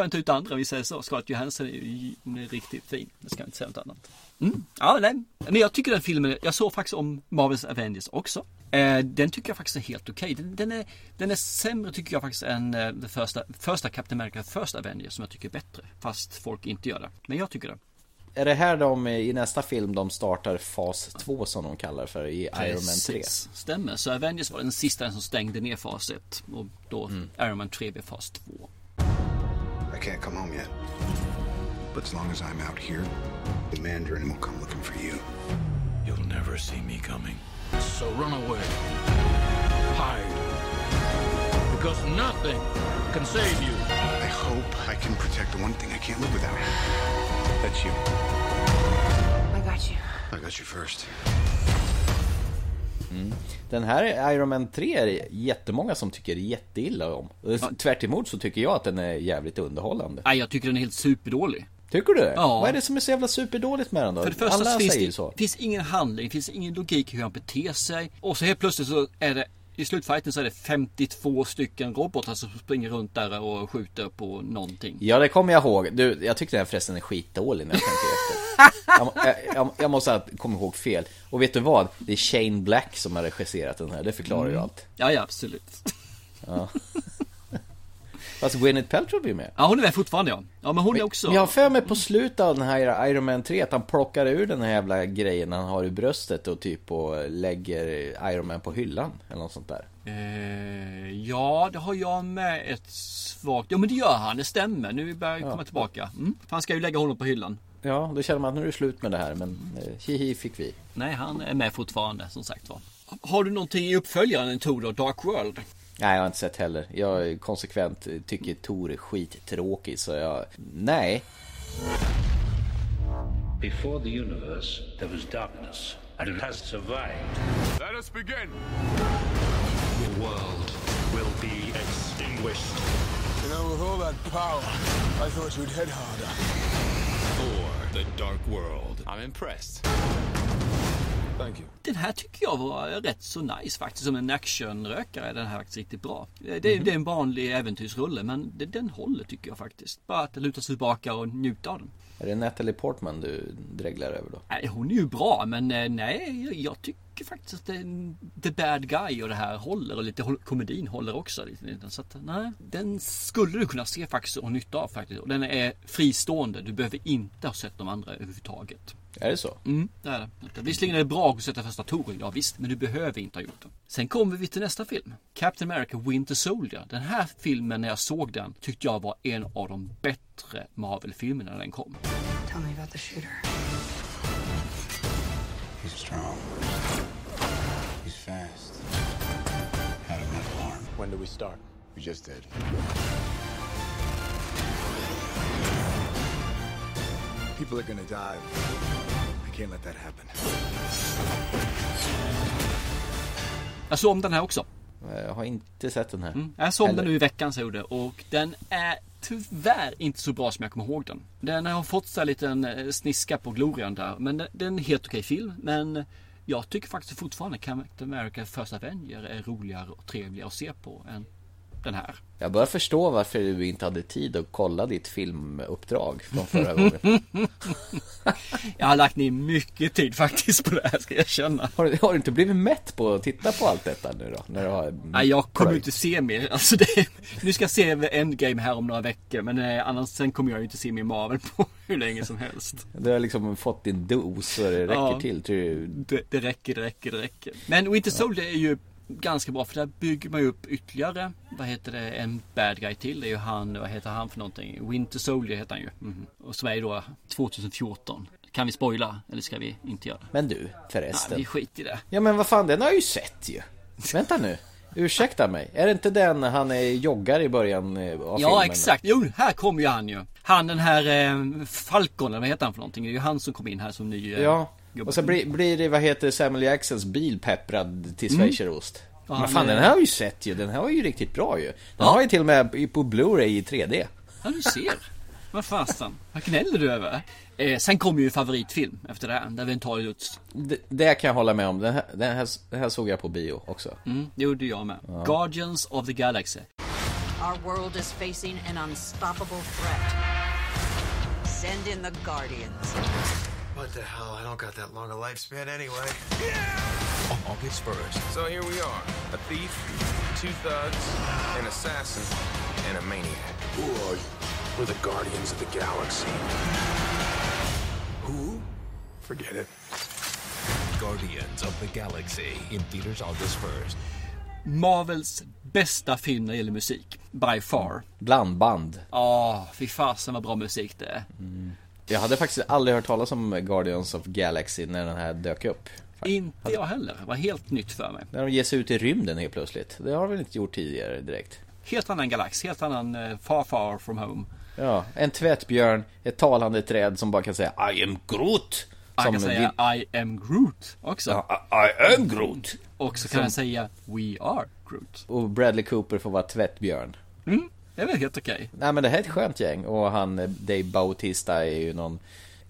tar inte ut andra, vi säger så. Scarlett Johansson är ju är riktigt fin. Det ska jag inte säga något annat. Mm. Ja, nej. Men jag tycker den filmen, jag såg faktiskt om Marvels Avengers också. Eh, den tycker jag faktiskt är helt okej. Den, den, är, den är sämre tycker jag faktiskt än eh, det första, första Captain America, första Avengers som jag tycker är bättre. Fast folk inte gör det. Men jag tycker det. Är det här de i nästa film de startar fas 2 som de kallar för i Iron Man 3? Precis, Stämmer. Så Avengers var den sista som stängde ner fas 1. Och då Iron Man 3 blev fas 2. I can't come home yet. But as long as I'm out here, the Mandarin will come looking for you. You'll never see me coming. So run away. Hide. Because nothing can save you. I hope I can protect the one thing I can't live without. That's you. I got you. I got you first. Den här Iron Man 3 är det jättemånga som tycker jätteilla om. Tvärt emot så tycker jag att den är jävligt underhållande. Nej, jag tycker den är helt superdålig. Tycker du? Ja. Vad är det som är så jävla superdåligt med den då? För det första Alla finns säger det så. finns ingen handling, finns ingen logik hur han beter sig. Och så helt plötsligt så är det i slutfighten så är det 52 stycken robotar som springer runt där och skjuter på någonting. Ja, det kommer jag ihåg. Du, jag tyckte den förresten är skitdålig när jag tänkte efter. Jag, jag, jag, måste ha kommit ihåg fel. Och vet du vad? Det är Shane Black som har regisserat den här. Det förklarar ju Mm. allt. Ja, ja absolut. Ja. Fast Gwyneth Paltrow blir med. Ja, hon är med fortfarande ja. Ja, men hon är också... Men jag har för mig på slutet av den här Iron Man 3 att han plockar ur den här jävla grejen han har i bröstet och typ och lägger Iron Man på hyllan eller något sånt där. Eh, ja, det har jag med ett svagt... Ja, men det gör han. Det stämmer. Nu börjar jag komma tillbaka. Mm. Han ska ju lägga honom på hyllan. Ja, då känner man att nu är det slut med det här men eh, hihi fick vi. Nej, han är med fortfarande som sagt var. Har du någonting i uppföljaren Tor då? Dark World? Nej, jag har inte sett heller. Jag är konsekvent tycker Tor är skittråkig så jag... Nej. Before the universe, there was darkness, and it has survived. Let us begin. The world will be extinguished. You know, with all that power, I thought you'd hit harder. For the dark world. I'm impressed. Thank you. Den här tycker jag var rätt så nice faktiskt. Som en actionrökare är den här faktiskt riktigt bra. Det, det är en vanlig äventyrsrulle men det, den håller tycker jag faktiskt. Bara att luta sig tillbaka och njuta av den. Är det Natalie Portman du dreglar över då? Nej, hon är ju bra men eh, nej, jag, tycker faktiskt att det, The Bad Guy och det här håller och lite komedin håller också. Lite, så att, nej, den skulle du kunna se faktiskt och nytta av faktiskt. Och den är fristående. Du behöver inte ha sett de andra överhuvudtaget. Är det så? Mm, det är det. Visserligen är det bra att sätta första Toren, ja visst, men du behöver inte ha gjort det. Sen kommer vi till nästa film. Captain America Winter Soldier. Den här filmen när jag såg den tyckte jag var en av de bättre Marvel-filmerna när den kom. Tell me about the shooter. He's strong. He's fast. Had a metal arm. When do we start? We just did. People are gonna die. I can't let that happen. Jag såg om den här också. Jag har inte sett den här. Mm. Jag såg om den nu i veckan så jag gjorde och den är tyvärr inte så bra som jag kommer ihåg den. Den har fått så här liten eh, sniska på glorian där. Men det det är en helt okej film. Men jag tycker faktiskt fortfarande Captain America First Avenger är roligare och trevligare att se på än den här. Jag börjar förstå varför du inte hade tid att kolla ditt filmuppdrag från förra gången. Jag har lagt ner mycket tid faktiskt på det här ska jag känna. Har har du inte blivit mätt på att titta på allt detta nu då? När du har Nej, jag kommer inte se mer. Alltså det, nu ska jag se Endgame här om några veckor. Men eh, annars sen kommer jag inte se mer Marvel på hur länge som helst. Du har liksom fått din dos så det räcker Ja. till. Tror du? Det, det räcker, det räcker, det räcker. Men Winter Soldier är ju ganska bra för där bygger man upp ytterligare, vad heter det, en bad guy till. Det är ju han, vad heter han för någonting? Winter Soldier heter han ju. Mhm. Och som är ju då 2014. Kan vi spoila? Eller ska vi inte göra det? Men du, Nej, förresten. vi skiter i det. Ja men vad fan, den har jag ju sett ju. Vänta nu. Ursäkta mig. Är det inte den han är joggar i början eh, av Ja filmen? exakt, jo här kommer ju han ju. Han den här eh, Falcon, eller vad heter han för någonting? Det är ju han som kom in här som ny eh, Ja. Gubbe. Och så blir, blir det, vad heter Samuel Jacksons bil pepprad till Mm. schweizerost. Ja, Men fan den här har jag ju sett ju. Den här var ju riktigt bra ju. Den Ja. har ju till och med på Blu-ray i 3D. Ja du ser. Vad fasen. Vad gnäller du över? Eh, sen kommer ju favoritfilm efter det här. Där vi tar ut... Det, det kan jag hålla med om. Den här, den här, den här såg jag på bio också. Mm, det gjorde jag med. Ja. Guardians of the Galaxy. Our world is facing an unstoppable threat. Send in the Guardians. What the hell? I don't got that long a lifespan anyway. Yeah. August 1st. So here we are a thief, two thugs, an assassin, and a maniac. Who are you? We're the Guardians of the Galaxy. Who? Forget it. Guardians of the Galaxy in theaters August 1st. Marvels bästa film när det gäller musik. By far. Blandband. Ja, fy fasen vad bra musik det är. Mm. Jag hade faktiskt aldrig hört talas om Guardians of Galaxy när den här dök upp. Inte jag heller. Det var helt nytt för mig. När de ger sig ut i rymden helt plötsligt. Det har de väl inte gjort tidigare direkt. Helt annan galax, helt annan uh, far far from home. Ja, en tvättbjörn, ett talande träd som bara kan säga I am Groot. Han Som kan säga I am Groot också. Ja, I am Groot. Och så kan Som- han säga We are Groot. Och Bradley Cooper får vara tvättbjörn. Mm, det är väl helt okej. Nej men det här är ett skönt gäng och han eh, Dave Bautista är ju någon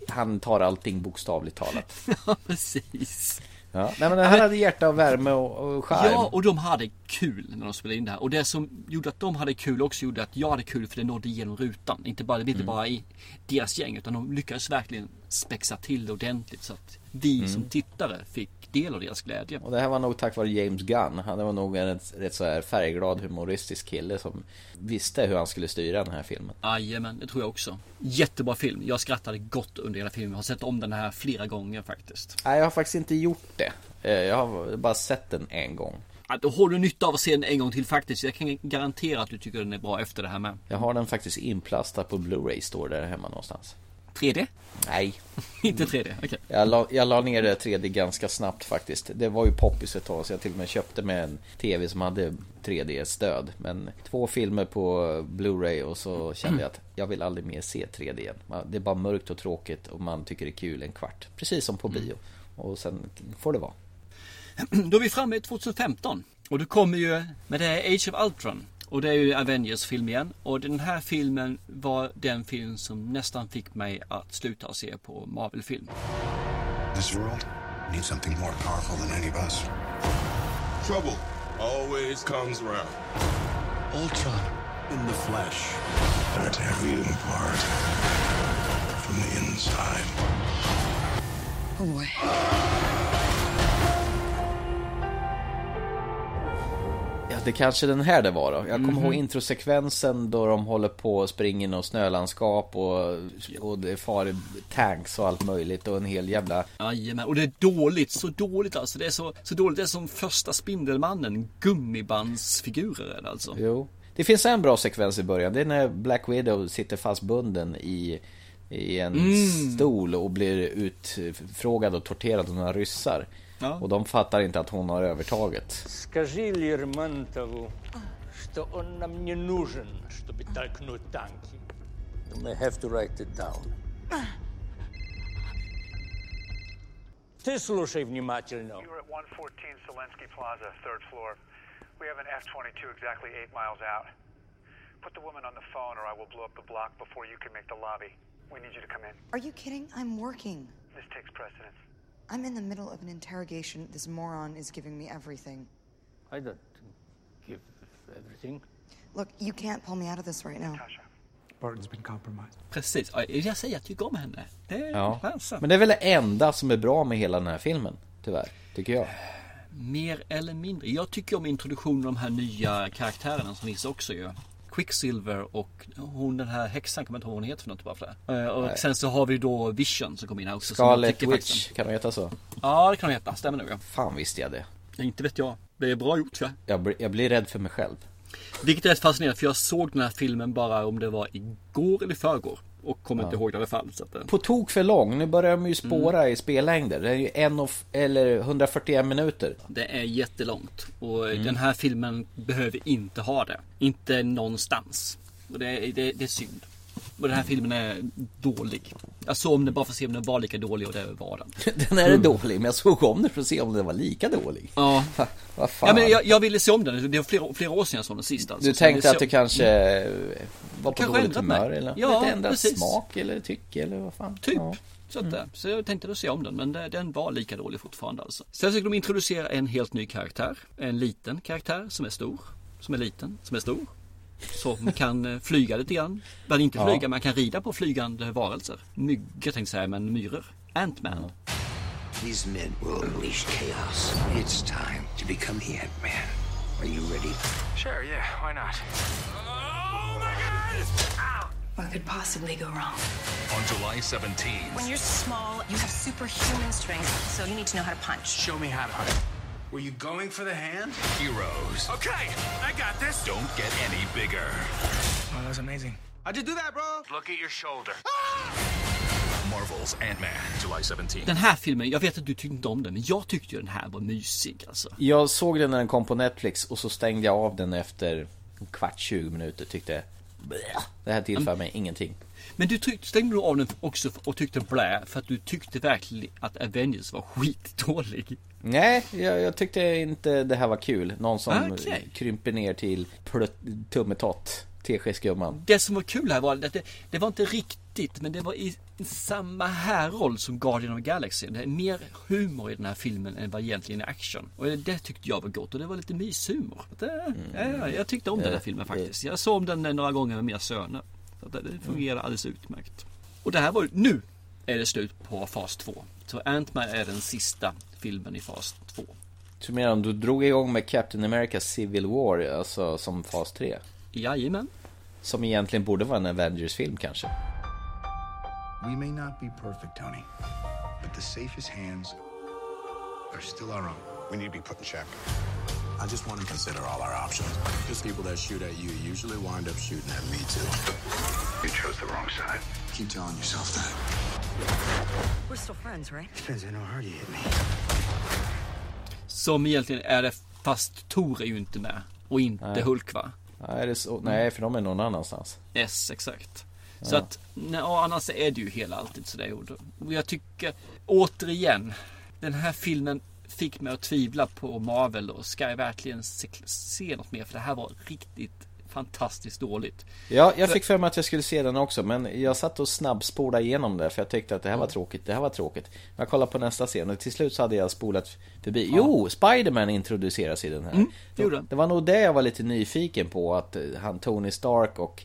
Han tar allting bokstavligt talat. Ja, precis. Ja, nej men här hade hjärta och värme och, och charm. Ja, och de hade kul när de spelade in det här. Och det som gjorde att de hade kul också gjorde att jag hade kul för det nådde igenom rutan. Inte bara, det blev inte Mm. bara i deras gäng utan de lyckades verkligen spexa till det ordentligt så att vi Mm. som tittare fick del av deras glädje. Och det här var nog tack vare James Gunn. Han var nog en rätt, rätt så här färgglad humoristisk kille som visste hur han skulle styra den här filmen. Jajamän, det tror jag också. Jättebra film. Jag skrattade gott under hela filmen. Jag har sett om den här flera gånger faktiskt. Nej, jag har faktiskt inte gjort det. Eh, Jag har bara sett den en gång. Ja, Då har du nytta av att se den en gång till faktiskt. Jag kan garantera att du tycker den är bra efter det här med. Jag har den faktiskt inplastad på Blu-ray står där hemma någonstans. 3D? Nej. Inte 3D, okej. Jag la, jag la ner det 3D ganska snabbt faktiskt. Det var ju poppis ett tag så jag till och med köpte med en TV som hade 3D-stöd. Men två filmer på Blu-ray och så kände jag att jag vill aldrig mer se 3D igen. Det är bara mörkt och tråkigt och man tycker det är kul en kvart. Precis som på bio. Och sen får det vara. Då är vi framme i 2015. Och du kommer ju med det här Age of Ultron. Och det är ju Avengers film igen. Och den här filmen var den film som nästan fick mig att sluta se på Marvel-film. This world needs something more powerful than any of us. Trouble always comes around. Ultron in the flesh. Tear you apart from the inside. Oh boy. Det kanske den här det var då. Jag kommer Mhm. ihåg introsekvensen då de håller på och springer i något snölandskap och, och det far tanks och allt möjligt och en hel jävla... Jajamän, och det är dåligt, så dåligt alltså. Det är så, så dåligt, det är som första Spindelmannen. Gummibandsfigurer är det alltså. Jo. Det finns en bra sekvens i början. Det är när Black Widow sitter fastbunden i, i en Mm. stol och blir utfrågad och torterad av några ryssar. Ja. Och de fattar inte att hon har övertaget. Скажи Лермонтову, что он нам не нужен, чтобы толкнуть танки. You may have to write it down. Ты слушай внимательно. You're at 114 Zelensky Plaza, third floor. We have an F-22 exactly eight miles out. Put the woman on the phone or I will blow up the block before you can make the lobby. We need you to come in. Are you kidding? I'm working. This takes precedence. I'm in the middle of an interrogation. This moron is giving me everything. I don't give everything. Look, you can't pull me out of this right now. Barton's been compromised. Precis, Ja, jag säger att jag tycker om henne. Det är Ja. Men det är väl det enda som är bra med hela den här filmen. Tyvärr, tycker jag. Mer eller mindre. Jag tycker om introduktionen av de här nya karaktärerna som finns också ju. Quicksilver och hon den här häxan, kommer inte ihåg vad hon heter för något bara för det. Eh, Och Nej. sen så har vi då Vision som kommer in här också. Scarlet Witch, faktiskt- kan de heta så? Ja, det kan hon heta. Stämmer nog ja. Fan visste jag det. Inte vet jag. Det är bra gjort tror jag. Jag blir, jag blir rädd för mig själv. Vilket är rätt fascinerande för jag såg den här filmen bara om det var igår eller förrgår. Och kommer inte Ja. ihåg det i alla fall. Att, eh, På tok för lång. Nu börjar de ju spåra Mm. i spellängder. Det är ju en och, eller 141 minuter. Det är jättelångt. Och Mm. den här filmen behöver inte ha det. Inte någonstans. Och det, det, det är synd. Och den här filmen är dålig. Jag såg om den bara för att se om den var lika dålig och det var den. Den är dålig, men jag såg om den för att se om den var lika dålig. Ja. Vad fan. Ja, men jag, jag ville se om den. Det var flera, flera år sedan jag såg den sist. Alltså. Du tänkte att du kanske var på Kanske dåligt mig. humör eller Ja, lite ändrad precis. smak eller tycke eller vad fan. Typ. Ja. Så, att, eh, så jag tänkte då se om den, men den var lika dålig fortfarande alltså. Sen ska de introducera en helt ny karaktär. En liten karaktär som är stor, som är liten, som är stor. Som kan eh, flyga lite grann. Men inte Ja. flyga, man kan rida på flygande varelser. Myggor tänkte jag säga, men myror. Ant-Man. These men will unleash chaos. It's time to become the Ant-Man. Are you ready? Sure, yeah, why not? What could possibly go wrong? On July 17th. When you're small, you have superhuman strength, so you need to know how to punch. Show me how to hunt. Were you going for the hand? Heroes Okay, I got this. don't get any bigger. Oh, that was amazing. How'd you do that, bro? Look at your shoulder. Marvel's Ant-Man, July 17th. Den här filmen, jag vet att du tyckte inte om den, men jag tyckte ju den här var mysig alltså. Jag såg den när den kom på Netflix och så stängde jag av den efter en kvart, 20 minuter. Tyckte "Blä, det här tillför mig ingenting. Men du tyckte, stängde du av den också och tyckte blä för att du tyckte verkligen att Avengers var skitdålig? Nej, jag, jag tyckte inte det här var kul. Någon som Okej. krymper ner till tummetott. Teskedsgumman. Det som var kul här var att det, det var inte riktigt, men det var i samma härroll som Guardian of the Galaxy. Det är mer humor i den här filmen än vad egentligen är action. Och det tyckte jag var gott och det var lite myshumor. Det, ja, jag tyckte om den här Eh, filmen faktiskt. Jag såg om den några gånger med mina söner. Så att det, fungerar alldeles utmärkt. Och det här var nu är det slut på fas 2. Så Ant-Man är den sista filmen i fas 2. Så menar du drog igång med Captain America Civil War, alltså som fas 3? Jajamän. Som egentligen borde vara en Avengers-film kanske. We may not be perfect, Tony, but the safest hands are still our own. We need to be put in check. I just want to consider all our options. Because people that shoot at you usually wind up shooting at me too. You chose the wrong side. Keep telling yourself that. We're still friends, right? Depends on how hard you hit me. Som egentligen är det, fast Thor är ju inte med. Och inte Nej. Hulk va? Nej, det är så, nej, för de är någon annanstans. Yes, exakt. Så Ja. att, nej, annars är det ju hela alltid sådär. Och jag tycker, återigen, den här filmen fick mig att tvivla på Marvel och ska jag verkligen se, se något mer? För det här var riktigt fantastiskt dåligt. Ja, jag fick för mig att jag skulle se den också, men jag satt och snabbspolade igenom det för jag tyckte att det här var Ja. tråkigt, det här var tråkigt. Jag kollade på nästa scen och till slut så hade jag spolat förbi. Jo, Spiderman introduceras i den här. Mm, det det var nog det jag var lite nyfiken på, att eh, han Tony Stark och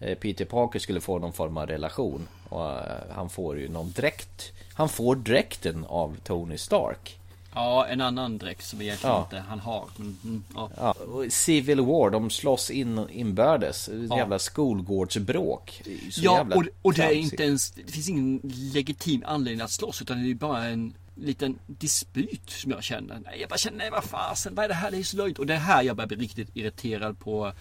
eh, Peter Parker skulle få någon form av relation. Och eh, han får ju någon dräkt. Han får dräkten av Tony Stark. Ja, en annan dräkt som egentligen Ja. inte han har. Mm, ja. Ja, Civil War, de slåss in, inbördes. Ja. Jävla skolgårdsbråk. Så Ja, och, och det är inte ens, det finns ingen legitim anledning att slåss utan det är bara en liten dispyt som jag känner. Nej, jag bara känner, nej vad fasen, vad är det här? Det är så löjligt. Och det är här jag börjar bli riktigt irriterad på eh,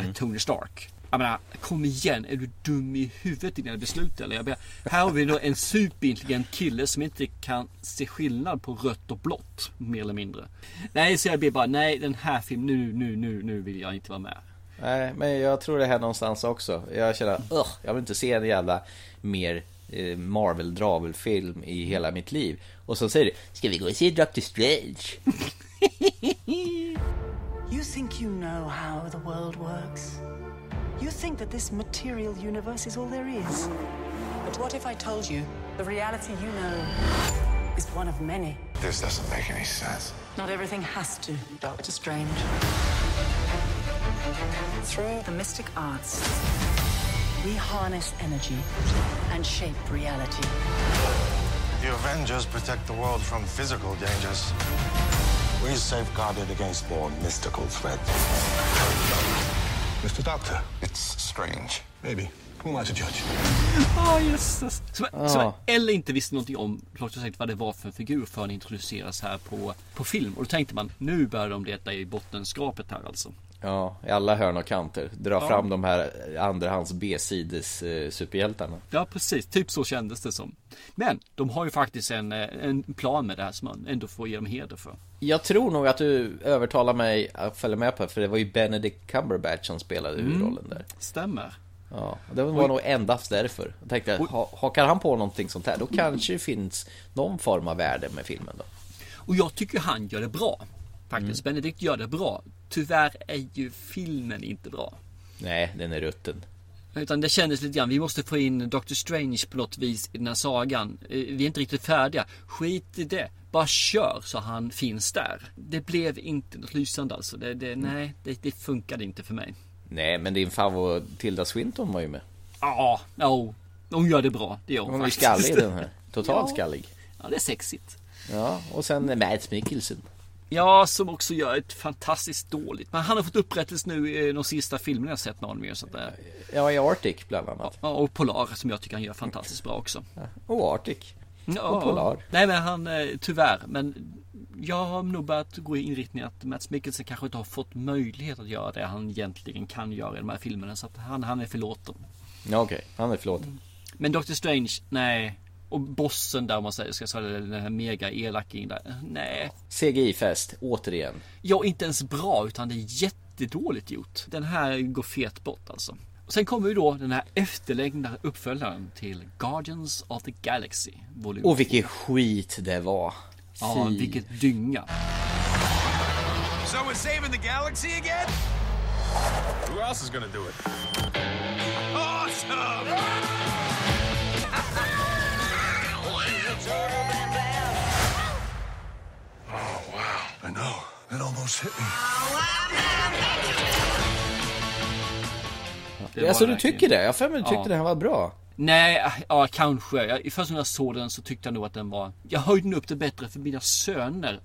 Mm. Tony Stark. Jag menar, kom igen, är du dum i huvudet i dina beslut eller? Jag menar, här har vi då en superintelligent kille som inte kan se skillnad på rött och blått, mer eller mindre. Nej, så jag blir bara, nej den här filmen, nu, nu, nu, nu vill jag inte vara med. Nej, men jag tror det här någonstans också. Jag känner, ugh, jag vill inte se en jävla mer eh, Marvel-dravelfilm i hela mitt liv. Och så säger du, ska vi gå och se Doctor Strange? You think you know how the world works? You think that this material universe is all there is? But what if I told you the reality you know is one of many? This doesn't make any sense. Not everything has to, Doctor Strange. Through the mystic arts, we harness energy and shape reality. The Avengers protect the world from physical dangers. We safeguard it against more mystical threats. Mr. Doctor, it's strange. Maybe. Who am I to judge? Ja, jösses. Som, Ja. som eller inte visste någonting om klart och sagt vad det var för figur förrän introduceras här på, på film. Och då tänkte man, nu börjar de leta i bottenskrapet här alltså. Ja, i alla hörn och kanter. Dra Ja. fram de här andrahands B-sides eh, superhjältarna. Ja, precis. Typ så kändes det som. Men de har ju faktiskt en, eh, en plan med det här som man ändå får ge dem heder för. Jag tror nog att du övertalar mig att följa med på det, för det var ju Benedict Cumberbatch som spelade Mm. huvudrollen där. Stämmer. Ja, det var Oj. nog endast därför. Jag tänkte, ha, hakar han på någonting sånt här, då kanske det finns någon form av värde med filmen då. Och jag tycker han gör det bra. Faktiskt. Mm. Benedict gör det bra. Tyvärr är ju filmen inte bra. Nej, den är rutten. Utan det kändes lite grann, vi måste få in Doctor Strange på något vis i den här sagan. Eh, Vi är inte riktigt färdiga. Skit i det. Bara kör så han finns där. Det blev inte något lysande alltså. Det, det, nej, det, det funkade inte för mig. Nej, men din favorit Tilda Swinton var ju med. Ja, ja, hon gör det bra. Det gör hon, Hon är skallig den här. Totalt Ja. skallig. Ja, det är sexigt. Ja, och sen Mads Mikkelsen. Ja, som också gör ett fantastiskt dåligt. Men han har fått upprättelse nu i de sista filmerna jag sett någon mer. Så att det... Ja, i Arctic bland annat. Ja, och Polar som jag tycker han gör fantastiskt bra också. Och Arctic. Ja, Och Polar. Nej men han, eh, tyvärr. Men jag har nog börjat gå i inriktningen att Mats Mikkelsen kanske inte har fått möjlighet att göra det han egentligen kan göra i de här filmerna. Så att han, han är förlåten. Ja, okej. Han är förlåten. Men Doctor Strange, nej. Och bossen där om man säger, ska jag säga den här mega elakingen där. Nej. CGI-fest, återigen. Ja, inte ens bra utan det är jättedåligt gjort. Den här går fet bort alltså. Och sen kommer ju då den här efterlängtade uppföljaren till Guardians of the Galaxy. Volym Och vilken skit det var. Ja, Fy. vilket dynga. So we're saving the galaxy again? Who else is gonna do it? Awesome! I know. It almost hit me. Det Alltså du tycker det? Jag för mig du tyckte Ja. den här var bra. Nej, ja kanske. Jag, först när jag såg den så tyckte jag nog att den var... Jag höjde den upp det bättre för mina söner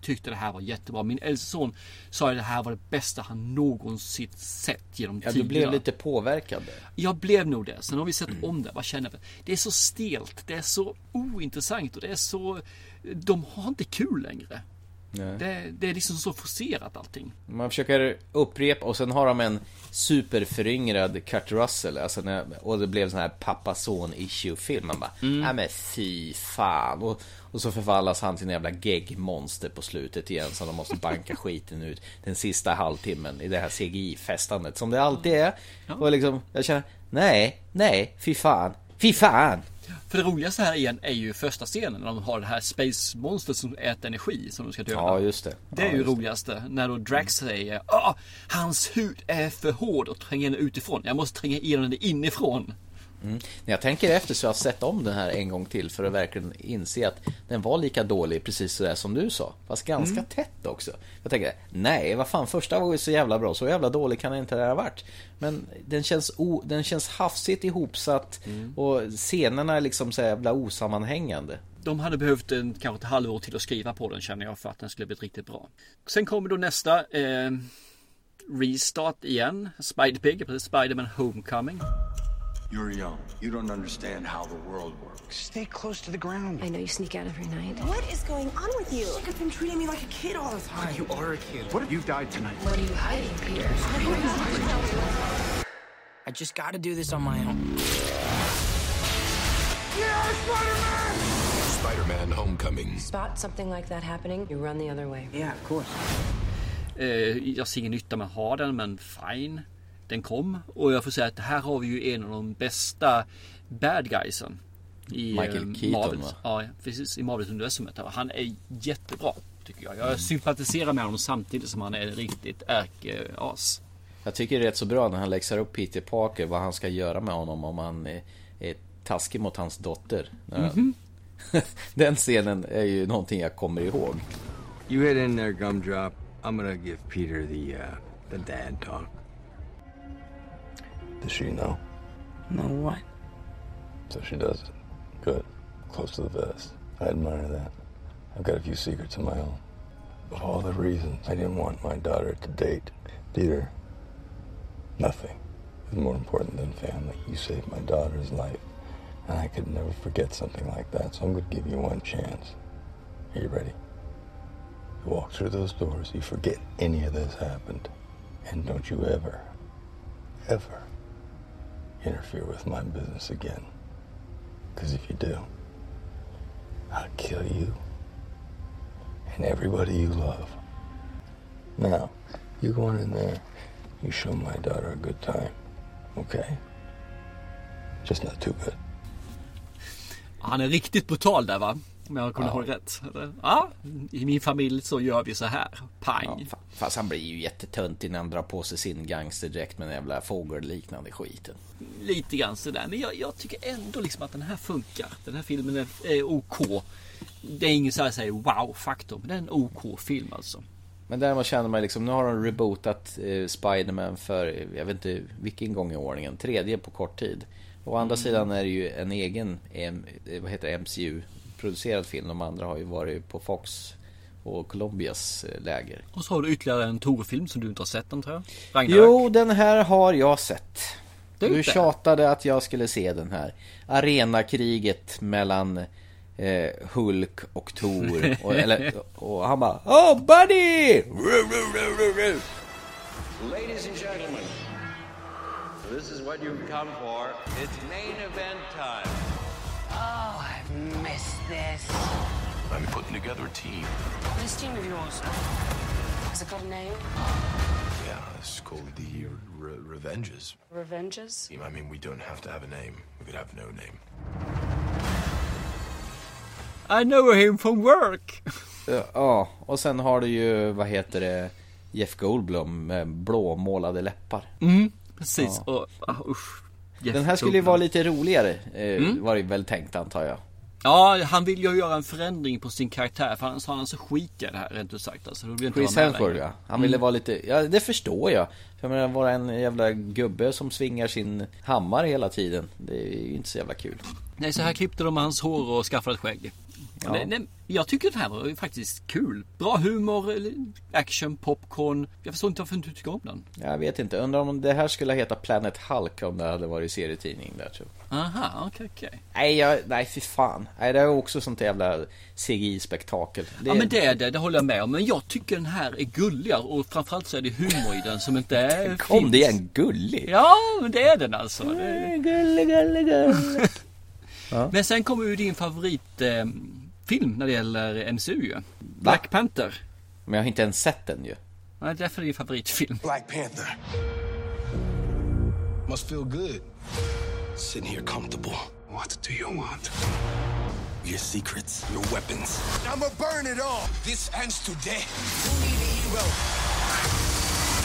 tyckte det här var jättebra. Min äldste son sa att det här var det bästa han någonsin sett genom Ja, du tiderna. blev lite påverkad. Jag blev nog det. Sen har vi sett om det. Vad känner vi? Det är så stelt. Det är så ointressant och det är så... De har inte kul längre. Det, det är liksom så forcerat allting. Man försöker upprepa och sen har de en superföryngrad Kurt Russell. Alltså när, och det blev sån här pappa-son issue film Man bara, Mm. nej men fy fan. Och, och så förvallas han till en jävla gegg-monster på slutet igen så de måste banka skiten ut den sista halvtimmen i det här CGI-festandet som det alltid är. Och liksom, jag känner, nej, nej, fy fan, fy fan För det roligaste här igen är ju första scenen när de har det här Space Monster som äter energi som de ska döda. Ja, just det. Det är ju just det. roligaste. När då Drax säger ah, hans hud är för hård och tränger den utifrån. Jag måste tränga igenom den inifrån. Mm. När jag tänker efter så har jag sett om den här en gång till för att verkligen inse att den var lika dålig precis sådär som du sa. Fast ganska Mm. tätt också. Jag tänker, nej vad fan första var ju så jävla bra, så jävla dålig kan det inte ha varit. Men den känns, o, den känns hafsigt ihopsatt Mm. och scenerna är liksom så jävla osammanhängande. De hade behövt en, kanske ett halvår till att skriva på den känner jag för att den skulle bli riktigt bra. Sen kommer då nästa eh, Restart igen. Spider-Pig, precis Spider-Man Homecoming. You're young. You don't understand how the world works. Stay close to the ground. I know you sneak out every night. What is going on with you? You've been treating me like a kid all the time. You are a kid. What if you died tonight? What are you hiding, Peter? I just gotta do this on my own. Yeah, Spider-Man Spider-Man Homecoming. Spot something like that happening, you run the other way. Yeah, of course. Eh, jag ser ingen nytta med att ha den men fine. Den kom och jag får säga att här har vi ju en av de bästa bad guysen. I Michael eh, Keaton, Marvels, va? Ja, precis. I Marvels-universumet. Han är jättebra tycker jag. Jag sympatiserar med honom samtidigt som han är riktigt ärke-as. Jag tycker det är rätt så bra när han läxar upp Peter Parker vad han ska göra med honom om han är, är taskig mot hans dotter. Mhm. Den scenen är ju någonting jag kommer ihåg. You head in there, Gumdrop. I'm gonna give Peter the uh, the dad talk. Does she know? Know what? So she does it. Good. Close to the vest. I admire that. I've got a few secrets of my own. Of all the reasons I didn't want my daughter to date Peter, nothing is more important than family. You saved my daughter's life, and I could never forget something like that, so I'm going to give you one chance. Are you ready? You walk through those doors, you forget any of this happened, And don't you ever, ever interfere with my business again. Because if you do, I'll kill you and everybody you love. Now, you go on in there, you show my daughter a good time, okay? Just not too good. Han är riktigt brutal där va? Om jag kunde Ja. hålla rätt. Ja, i min familj så gör vi så här. Pang. Ja, fa- fast han blir ju jättetöntig när han drar på sig sin gangsterdräkt med den jävla fågelliknande skiten. Lite grann sådär. Men jag, jag tycker ändå liksom att den här funkar. Den här filmen är, är OK. Det är ingen så här säger wow-faktor. Men det är en OK-film alltså. Men däremot känner man liksom, nu har de rebootat eh, Spiderman för, jag vet inte vilken gång i ordningen, tredje på kort tid. Å andra Mm. sidan är det ju en egen, eh, vad heter det, MCU producerad film. De andra har ju varit på Fox och Colombias eh, läger. Och så har du ytterligare en Tor-film som du inte har sett den tror jag. Ragnarök. Jo, den här har jag sett. Du tjatade att jag skulle se den här. Arenakriget mellan eh, Hulk och Thor. Och, eller, och han bara Oh buddy! Ladies and gentlemen, this is what you've come for. It's main event time. Oh, Missed this. I'm putting together a team. This team of yours, has it got a name? Yeah, it's called the Re- Revenges. Revenges? I mean, we don't have to have a name. We could have no name. I know him from work. Ja, och sen har du ju, vad heter det, Jeff Goldblum med blåmålade läppar. Mm, precis. Ja. Och, ah, usch. Jeff Den här skulle ju vara lite roligare, eh, Mm. var det väl tänkt antar jag. Ja, han vill ju göra en förändring på sin karaktär. För annars har han så skit i det här rent ut sagt. Alltså, jag inte Chris Hemsworth ja. Han ville Mm. vara lite, ja det förstår jag. För jag menar, vara en jävla gubbe som svingar sin hammare hela tiden. Det är ju inte så jävla kul. Nej, så här klippte de hans hår och skaffade ett skägg. Ja. Nej, nej, jag tycker det här var faktiskt kul. Bra humor, action, popcorn. Jag förstår inte varför du inte tycker om den. Jag vet inte, undrar om det här skulle heta Planet Hulk om det hade varit serietidning där tror jag. Aha, okej, okej. Nej, jag, nej fy fan. Nej, det är också sånt jävla CGI-spektakel. Det- Ja men det är det, det håller jag med om. Men jag tycker den här är gulligare och framförallt så är det humor i den som inte är Kom finns. det igen, gullig? Ja, men det är den alltså. Det... Gullig, gullig, gullig. Ja. Men sen kommer ju din favoritfilm film när det gäller MCU ju. Black Panther. Men jag har inte ens sett den ju. Nej, därför är det favoritfilm. Black Panther. Must feel good. Sitting here comfortable. What do you want? Your secrets, your weapons. I'ma burn it all. This ends today. You need a hero.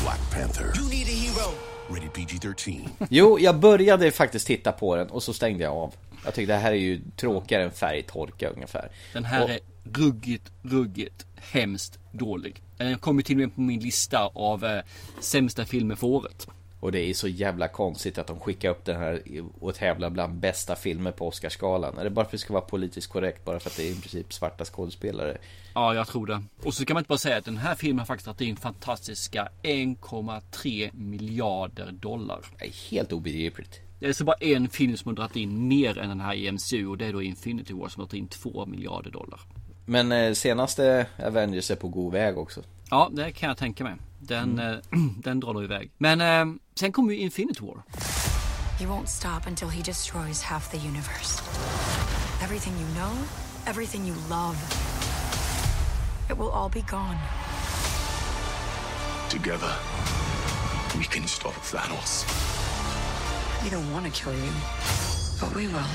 Black Panther. You need a hero. Rated PG-13. Jo, jag började faktiskt titta på den och så stängde jag av. Jag tyckte det här är ju tråkigare än färgtorka ungefär. Den här Och- är ruggigt, ruggigt, hemskt dålig. Den kommer till och med på min lista av eh, sämsta filmer för året. Och det är så jävla konstigt att de skickar upp den här och tävlar bland bästa filmer på Oscarsgalan. Är det bara för att det ska vara politiskt korrekt? Bara för att det är i princip svarta skådespelare? Ja, jag tror det. Och så kan man inte bara säga att den här filmen har faktiskt dragit in fantastiska 1,3 miljarder dollar. Det är helt obegripligt. Det är så bara en film som har dragit in mer än den här i MCU och det är då Infinity War som har dragit in 2 miljarder dollar. Men eh, senaste Avengers är på god väg också. Ja, det kan jag tänka mig. Den, Mm. eh, den drar nog iväg. Men eh, sen kommer ju Infinity War. He won't stop until he destroys half the universe. Everything you know, everything you love, it will all be gone. Together, we can stop Thanos. We don't want to kill you, but we will.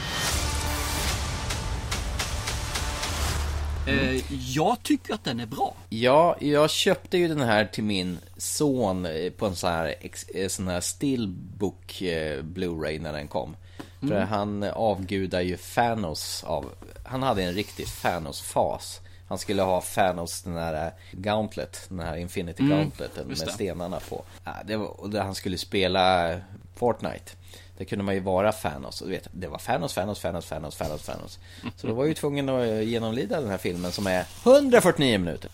Eh, jag tycker att den är bra. Ja, jag köpte ju den här till min son eh, på en sån här, eh, sån här stillbook Blu-ray när den kom. För Mm. han avgudar ju Thanos av, han hade en riktig Thanos-fas. Han skulle ha Thanos den här eh, Gauntlet, den här Infinity Mm, Gauntleten med stenarna på. Ja, det var, och där han skulle spela eh, Fortnite. Det kunde man ju vara Thanos. Och du vet, det var Thanos, Thanos, Thanos, Thanos, Thanos, Thanos. Så då var jag ju tvungen att eh, genomlida den här filmen som är 149 minuter.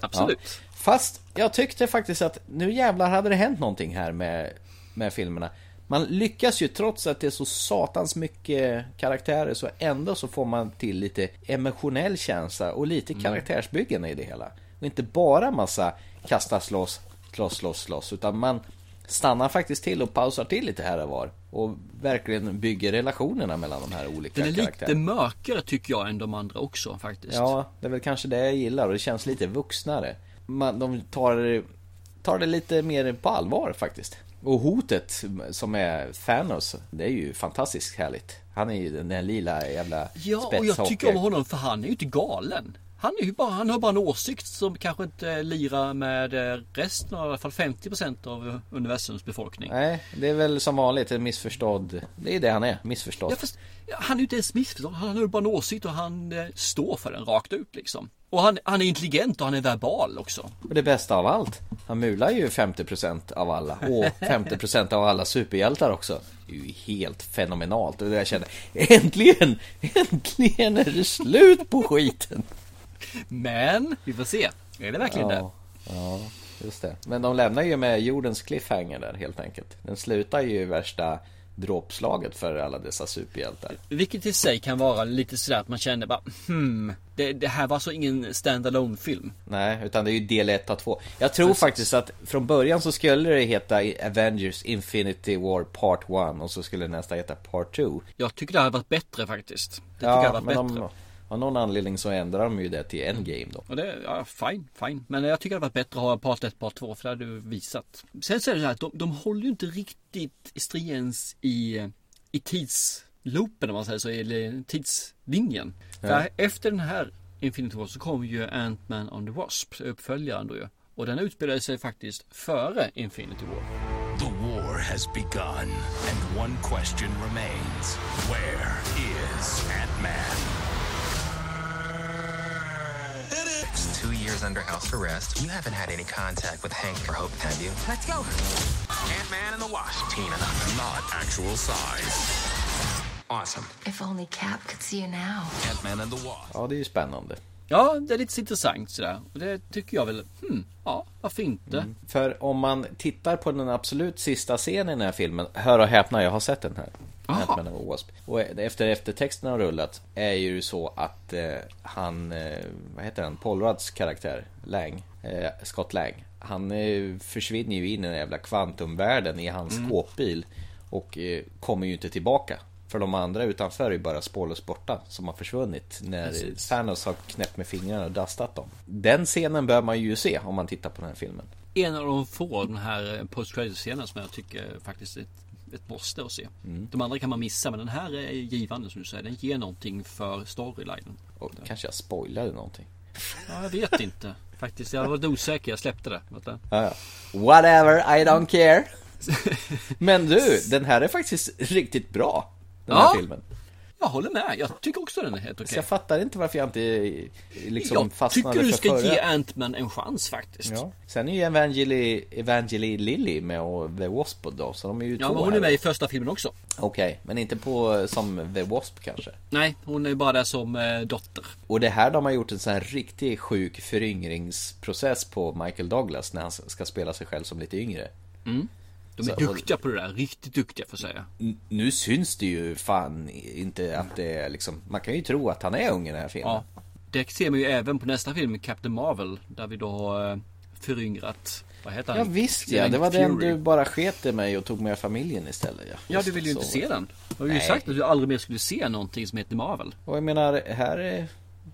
absolut. Ja. Fast jag tyckte faktiskt att nu jävlar hade det hänt någonting här med, med filmerna. Man lyckas ju trots att det är så satans mycket karaktärer så ändå så får man till lite emotionell känsla och lite karaktärsbyggande i det hela. Och inte bara massa kasta, slåss, slåss, slåss, slåss. Utan man stannar faktiskt till och pausar till lite här och var. Och verkligen bygger relationerna mellan de här olika Den är lite karaktärerna. mörkare tycker jag än de andra också faktiskt. Ja, det är väl kanske det jag gillar och det känns lite vuxnare. Man, de tar, tar det lite mer på allvar faktiskt. Och hotet som är Thanos, det är ju fantastiskt härligt. Han är ju den där lilla jävla Ja, och jag tycker om honom för han är ju inte galen. Han, är bara, han har bara en åsikt som kanske inte lirar med eh, resten av i alla fall 50% av universums befolkning. Nej, det är väl som vanligt en missförstådd. Det är det han är, missförstådd. Ja, fast, han är ju inte ens missförstådd. Han har ju bara en åsikt och han eh, står för den rakt ut liksom. Och han, han är intelligent och han är verbal också. Och det bästa av allt, han mular ju 50% av alla och 50% av alla superhjältar också. Det är ju helt fenomenalt. Och jag känner, äntligen, äntligen är det slut på skiten. Men, vi får se. Är det verkligen ja, det? Ja, just det. Men de lämnar ju med jordens cliffhanger där helt enkelt. Den slutar ju i värsta dråpslaget för alla dessa superhjältar. Vilket i sig kan vara lite sådär att man känner bara hmm, det, det här var så ingen standalone film. Nej, utan det är ju del 1 av 2. Jag tror Precis. faktiskt att från början så skulle det heta Avengers Infinity War Part 1 och så skulle nästa heta Part 2. Jag tycker det hade varit bättre faktiskt. Det ja, tycker jag hade varit bättre. De, av någon anledning så ändrar de ju det till Endgame då. Och det, ja, fine, fine. Men jag tycker det hade varit bättre att ha part 1, part 2 för det hade du visat. Sen så är det så här att de, de håller ju inte riktigt stringens i, i tidsloopen om man säger så, eller tidslinjen. Ja. Efter den här Infinity War så kom ju Ant-Man on the Wasp, uppföljaren då ju. Och den utspelade sig faktiskt före Infinity War. The war has begun, and one question remains. Where is Ant-Man? It's two years under house arrest. You haven't had any contact with Hank or Hope, have you? Let's go. Ant-Man and the Wasp, Tina. Not actual size. Awesome. If only Cap could see you now. Ant-Man and the Wasp. Ja, det är ju spännande. Ja, det är lite intressant sådär. Och det tycker jag väl, hmm, ja, varför inte? Mm. För om man tittar på den absolut sista scenen i den här filmen, hör och häpna, jag har sett den här. Ant-Man the Wasp. Och efter eftertexten har rullat är ju så att eh, han, eh, vad heter han, Paul Rudds karaktär, Lang, eh, Scott Lang. Han eh, försvinner ju in i den jävla kvantumvärlden i hans Mm. skåpbil och eh, kommer ju inte tillbaka. För de andra utanför är ju bara spårlöst borta som har försvunnit när Precis. Thanos har knäppt med fingrarna och dustat dem. Den scenen bör man ju se om man tittar på den här filmen. En av de få den här post credit scenen som jag tycker faktiskt är ett, måste att se. Mm. De andra kan man missa men den här är givande som du säger. Den ger någonting för storylinen. Och kanske jag spoilade någonting. Ja, jag vet inte. Faktiskt, jag var osäker. Jag släppte det. Ja, ja. Whatever, I don't care. Men du, den här är faktiskt riktigt bra. Den här filmen. Jag håller med. Jag tycker också den är helt okej. Så jag fattar inte varför jag inte liksom jag fastnade tycker du för ska förra. ge Ant-Man en chans faktiskt. Ja. Sen är ju Evangeli, Evangeli Lilly med och The Wasp då, så de är ju Ja, två men hon här är med i första filmen också. Okej, men inte på som The Wasp kanske. Nej, hon är ju bara där som eh, dotter. Och det här de har gjort en sån här riktigt sjuk föryngringsprocess på Michael Douglas när han ska spela sig själv som lite yngre. Mm. De är Så- duktiga på det där. Riktigt duktiga får jag säga. Nu syns det ju fan inte att det är liksom, man kan ju tro att han är ung i den här filmen. Ja. Det ser man ju även på nästa film, Captain Marvel. Där vi då har eh, föryngrat, vad heter han? Ja visst ja, det var den du bara sket i mig och tog med familjen istället ja. Ja, du ville ju Så. inte se den. Du har ju Nej. sagt att du aldrig mer skulle se någonting som heter Marvel. Och jag menar, här är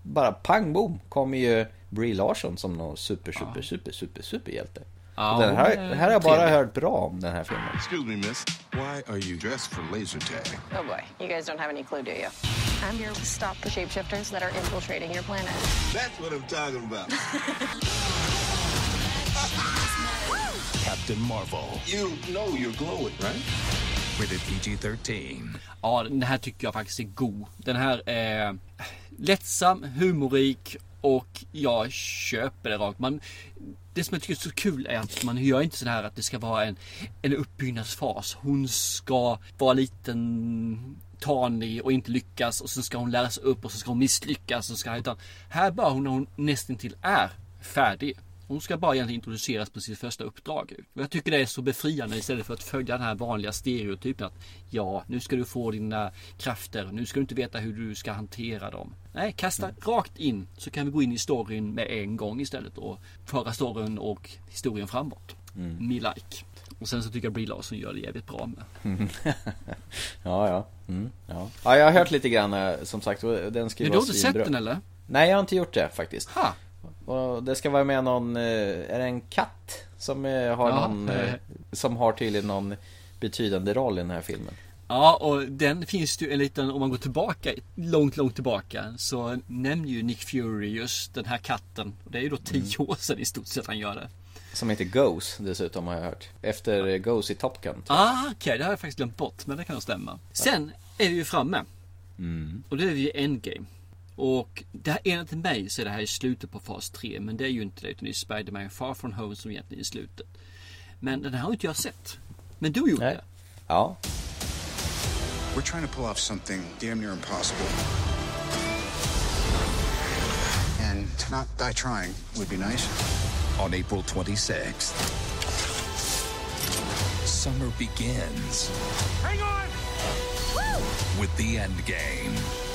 bara pang bom kommer ju Brie Larson som någon super, super, super, super, superhjälte. Ja, Och den här, den här har jag bara hört bra om den här filmen. Excuse me, miss. Why are you dressed for laser tag? Oh boy, you guys don't have any clue, do you? I'm here to stop the shapeshifters that are infiltrating your planet. That's what I'm talking about. Captain Marvel. You know you're glowing, right? Rated PG-13. Ja, den här tycker jag faktiskt är god. Den här är lättsam, humorik och jag köper det rakt. Man, det som jag tycker är så kul är att man gör inte så här att det ska vara en, en uppbyggnadsfas. Hon ska vara liten tanig och inte lyckas och så ska hon lära sig upp och så ska hon misslyckas. Och ska, utan här bara hon när hon nästan till är färdig hon ska bara egentligen introduceras på sitt första uppdrag. Och jag tycker det är så befriande istället för att följa den här vanliga stereotypen att ja, nu ska du få dina krafter, nu ska du inte veta hur du ska hantera dem. Nej, kasta Mm. rakt in så kan vi gå in i storyn med en gång istället och föra storyn och historien framåt. Mm. Me like. Och sen så tycker jag Brie Larson gör det jävligt bra med. ja, ja. Mm, ja. Ja, jag har hört lite grann eh, som sagt den ska Men du har inte sett den eller? Nej, jag har inte gjort det faktiskt. Ha. Och det ska vara med någon, eh, är det en katt? Som eh, har Ja, någon, eh, som har tydligen någon betydande roll i den här filmen. Ja, och den finns det ju en liten, om man går tillbaka, långt, långt tillbaka, så nämner ju Nick Fury just den här katten. Och det är ju då tio Mm. år sedan i stort sett han gör det. Som heter Ghost dessutom har jag hört. Efter eh, Ghost i Top Gun. Ah, okej, det har jag faktiskt glömt bort, men det kan nog stämma. Sen är vi ju framme. Mm. Och då är vi i Endgame. Och det här, enligt mig så är det här i slutet på fas 3, men det är ju inte det, utan det är Spider-Man Far From Home som egentligen är i slutet. Men den här har inte jag sett. Men du gjorde det. Ja. We're trying to pull off something damn near impossible. And to not die trying would be nice. On April 26th, summer begins Hang on! with the end game.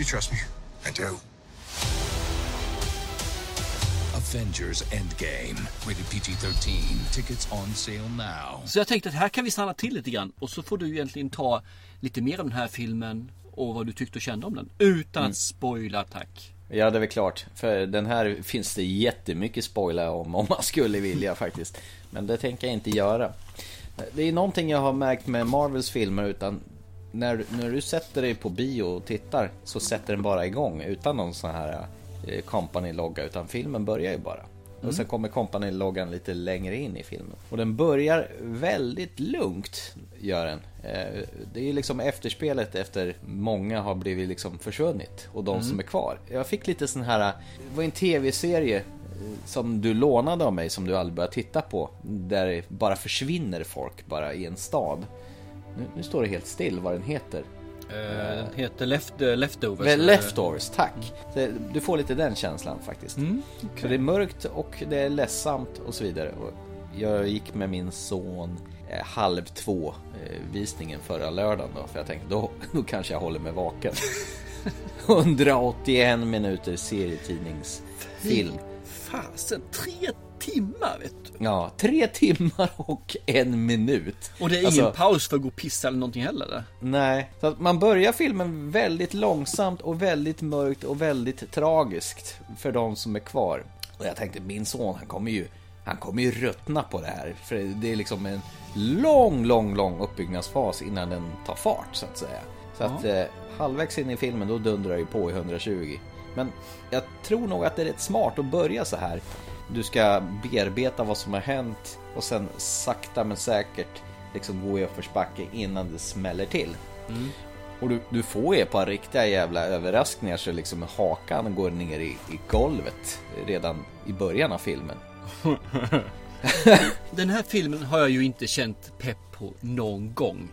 You trust me? I do. Avengers Endgame. Rated PG-13. Tickets on sale now. Så jag tänkte att här kan vi stanna till lite grann och så får du egentligen ta lite mer om den här filmen och vad du tyckte och kände om den. Utan Mm. att spoila, tack. Ja, det är väl klart. För den här finns det jättemycket spoila om, om man skulle vilja faktiskt. Men det tänker jag inte göra. Det är någonting jag har märkt med Marvels filmer utan när, när du sätter dig på bio och tittar så sätter den bara igång utan någon sån här eh, company-logga utan filmen börjar ju bara. Mm. Och sen kommer company-loggan lite längre in i filmen. Och den börjar väldigt lugnt, gör den. Eh, Det är liksom efterspelet efter många har blivit liksom försvunnit och de Mm. som är kvar. Jag fick lite sån här, det var en tv-serie eh, som du lånade av mig som du aldrig började titta på. Där bara försvinner folk bara i en stad. Nu, nu står det helt still vad den heter. Eh, Den heter Left, Leftovers. Leftovers, tack. Du får lite den känslan faktiskt. Mm, Så det är mörkt och det är ledsamt och så vidare. Jag gick med min son eh, halv två eh, visningen förra lördagen då. För jag tänkte då, då kanske jag håller mig vaken. 181 minuter serietidningsfilm. Fasen, tre timmar vet du. Ja, tre timmar och en minut. Och det är ingen Alltså- paus för att gå och pissa eller någonting heller? Eller? Nej, så att man börjar filmen väldigt långsamt och väldigt mörkt och väldigt tragiskt för de som är kvar. Och jag tänkte, min son han kommer ju, han kommer ju ruttna på det här. För det är liksom en lång, lång, lång uppbyggnadsfas innan den tar fart så att säga. Så att eh, halvvägs in i filmen då dundrar det på i 120. Men jag tror nog att det är rätt smart att börja så här. Du ska bearbeta vad som har hänt och sen sakta men säkert liksom gå i uppförsbacke innan det smäller till. Mm. Och du, du får ju ett par riktiga jävla överraskningar så liksom hakan går ner i, i golvet redan i början av filmen. Den här filmen har jag ju inte känt pepp på någon gång.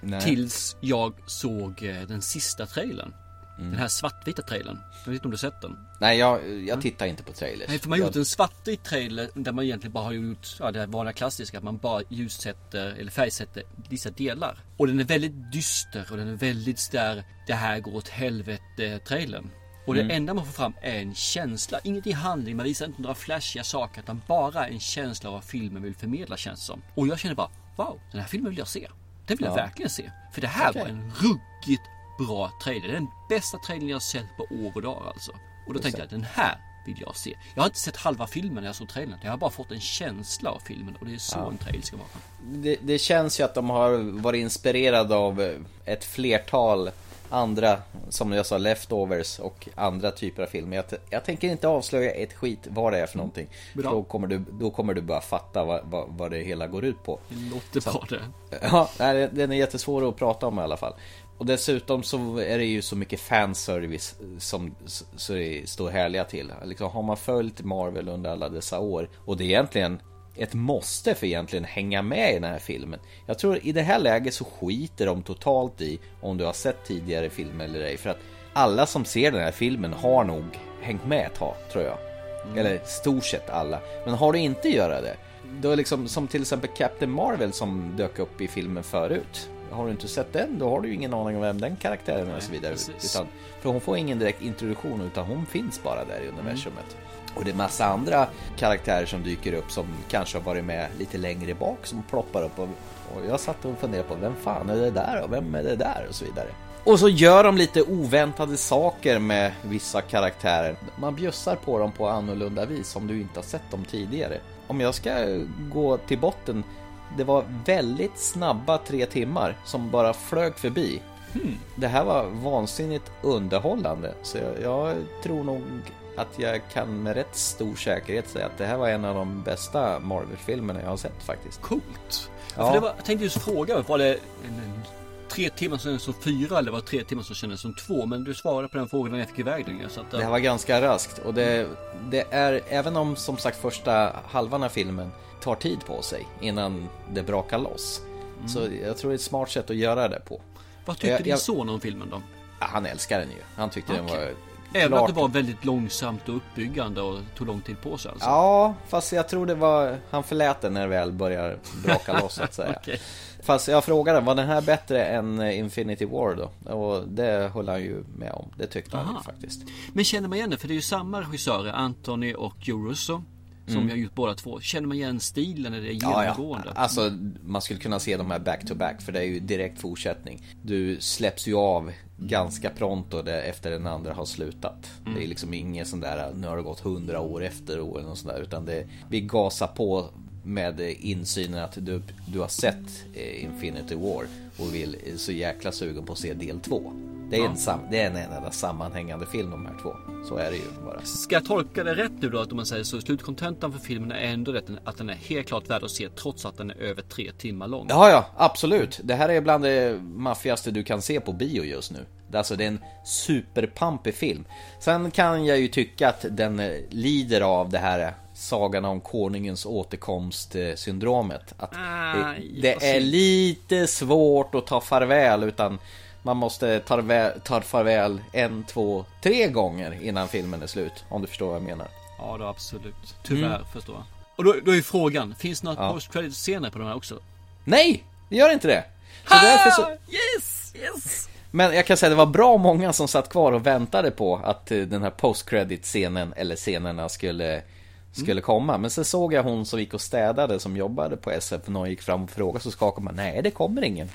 Nej. Tills jag såg eh, den sista trailern. Mm. Den här svartvita trailern. Jag vet inte om du har sett den? Nej, jag, jag tittar inte på trailers. Nej, för man har gjort jag, en svartvit trailer där man egentligen bara har gjort ja, det vanliga klassiska. Att man bara ljussätter eller färgsätter vissa delar. Och den är väldigt dyster och den är väldigt där det här går åt helvete trailern. Och det Mm. enda man får fram är en känsla. Inget i handling, man visar inte några flashiga saker. Utan bara en känsla av vad filmen vill förmedla känns som. Och jag känner bara, wow, den här filmen vill jag se. Den vill jag Ja. verkligen se. För det här Okej. var en ruggigt bra trailer. Det är den bästa trailern jag sett på år och dagar alltså. Och då Just tänkte jag, den här vill jag se. Jag har inte sett halva filmen när jag såg trailern. Jag har bara fått en känsla av filmen och det är så Ja. en trailer ska vara. det, det känns ju att de har varit inspirerade av ett flertal andra, som jag sa, leftovers och andra typer av filmer. Jag, jag tänker inte avslöja ett skit vad det är för någonting. Bra. Då kommer, du, då kommer du bara fatta vad, vad, vad det hela går ut på. Det låter Så- bra det. Ja, den är jättesvår att prata om i alla fall. Och dessutom så är det ju så mycket fanservice som så det står härliga till. Liksom, har man följt Marvel under alla dessa år och det är egentligen ett måste för egentligen hänga med i den här filmen. Jag tror i det här läget så skiter de totalt i om du har sett tidigare filmer eller ej. För att alla som ser den här filmen har nog hängt med ett tag, tror jag. Eller stort sett alla. Men har du inte göra det, då är liksom som till exempel Captain Marvel som dök upp i filmen förut. Har du inte sett den, då har du ju ingen aning om vem den karaktären är och så vidare. precis. Utan, för hon får ingen direkt introduktion utan hon finns bara där i universumet. Och det är massa andra karaktärer som dyker upp som kanske har varit med lite längre bak som ploppar upp och, och jag satt och funderade på vem fan är det där och vem är det där och så vidare. Och så gör de lite oväntade saker med vissa karaktärer. Man bjussar på dem på annorlunda vis om du inte har sett dem tidigare. Om jag ska gå till botten, det var väldigt snabba tre timmar som bara flög förbi. Det här var vansinnigt underhållande, så jag, jag tror nog att jag kan med rätt stor säkerhet säga att det här var en av de bästa Marvel-filmerna jag har sett faktiskt. Coolt! Ja. För det var, jag tänkte just fråga, var det tre timmar som kändes som fyra eller var det tre timmar som kändes som två? Men du svarade på den frågan när jag fick iväg den så att, Det här var ganska raskt och det, det är, även om som sagt första halvan av filmen tar tid på sig innan det brakar loss. Så jag tror det är ett smart sätt att göra det på. Vad tyckte Jag- din jag- son om filmen då? Han älskar den ju. Han tyckte den Okej. var Även klart- att det var väldigt långsamt och uppbyggande och tog lång tid på sig alltså? Ja, fast jag tror det var Han förlät den när det väl börjar braka loss så att säga Okej. Fast jag frågade, var den här bättre än eh, Infinity War då? Och det höll han ju med om, det tyckte han ju Aha. faktiskt Men känner man igen det? För det är ju samma regissörer, Anthony och Joe Russo. Som Mm. har gjort båda två. Känner man igen stilen? Är det Ja, ja. genomgående? Alltså, man skulle kunna se de här back to back för det är ju direkt fortsättning. Du släpps ju av ganska pronto efter den andra har slutat. Mm. Det är liksom inget sån där, nu har det gått hundra år efter eller något sånt där, utan det, vi gasar på med insynen att du, du har sett eh, Infinity War och vill så jäkla sugen på att se del två. Det är, Ja. en, sam, det är en enda sammanhängande film de här två. Så är det ju bara. Ska jag tolka det rätt nu då att om man säger så slutkontentan för filmen är ändå rätt att den är helt klart värd att se trots att den är över tre timmar lång? Ja, ja, absolut. Det här är bland det maffigaste du kan se på bio just nu. Det Alltså det är en superpampig film. Sen kan jag ju tycka att den eh, lider av det här sagan om konungens återkomst eh, syndromet. Att Ah, det, det är lite svårt att ta farväl utan man måste ta, farväl- ta farväl en, två, tre gånger innan filmen är slut. Om du förstår vad jag menar. Ja, då absolut. Tyvärr Mm. förstår jag. Och då, då är frågan, finns det några Ja. post credit scener på de här också? Nej! Det gör inte det! Så därför så... Yes! Yes! Men jag kan säga att det var bra många som satt kvar och väntade på att eh, den här post credit scenen eller scenerna skulle skulle komma. Men sen såg jag hon som gick och städade som jobbade på SF och någon gick fram och frågade så skakade man nej det kommer ingen.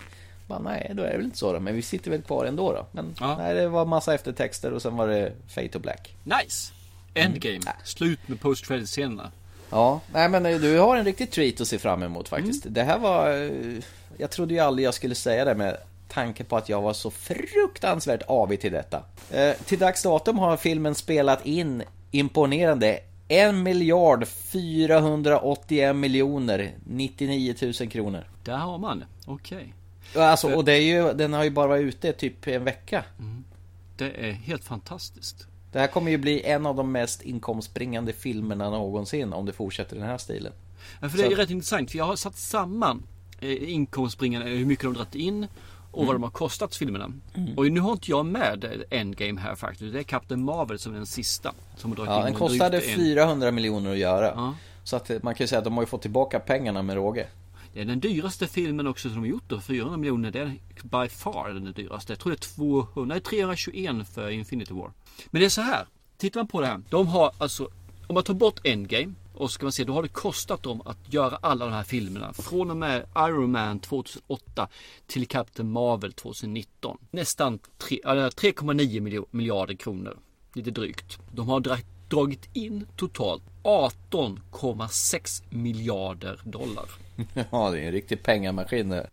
Bara, nej då är det väl inte så då, men vi sitter väl kvar ändå då. Men nej det var massa eftertexter och sen var det Fade to Black. Nice! Endgame. Slut med post credit scenerna. Ja, nej men eh, du har en riktig treat att se fram emot faktiskt. Det här var... eh, Jag trodde ju aldrig jag skulle säga det med tanke på att jag var så fruktansvärt avig till detta. Eh, till dags datum har filmen spelat in imponerande 1 miljard 481 miljoner 99 000 kronor. Där har man. Okej. Alltså, och det är ju, den har ju bara varit ute typ en vecka. Det är helt fantastiskt. Det här kommer ju bli en av de mest inkomstbringande filmerna någonsin om det fortsätter i den här stilen. Ja, för det är Så- rätt intressant för jag har satt samman eh, inkomstbringande, hur mycket de dragit in och Mm. vad de har kostat filmerna. Mm. Och nu har inte jag med Endgame här faktiskt. Det är Captain Marvel som är den sista. Som har dragit Ja, in den kostade drygt en- 400 miljoner att göra. Ja. Så att eh, man kan ju säga att de har ju fått tillbaka pengarna med råge. Det är den dyraste filmen också som de har gjort då. 400 miljoner. Det är by far den dyraste. Jag tror det är 200, nej 321 för Infinity War. Men det är så här. Tittar man på det här. De har alltså, om man tar bort Endgame och ska man se, då har det kostat dem att göra alla de här filmerna. Från och med Iron Man 2008 till Captain Marvel 2019. Nästan 3,9 miljarder kronor. Lite drygt. De har dragit in totalt 18,6 miljarder dollar. Ja, det är en riktig pengamaskin det.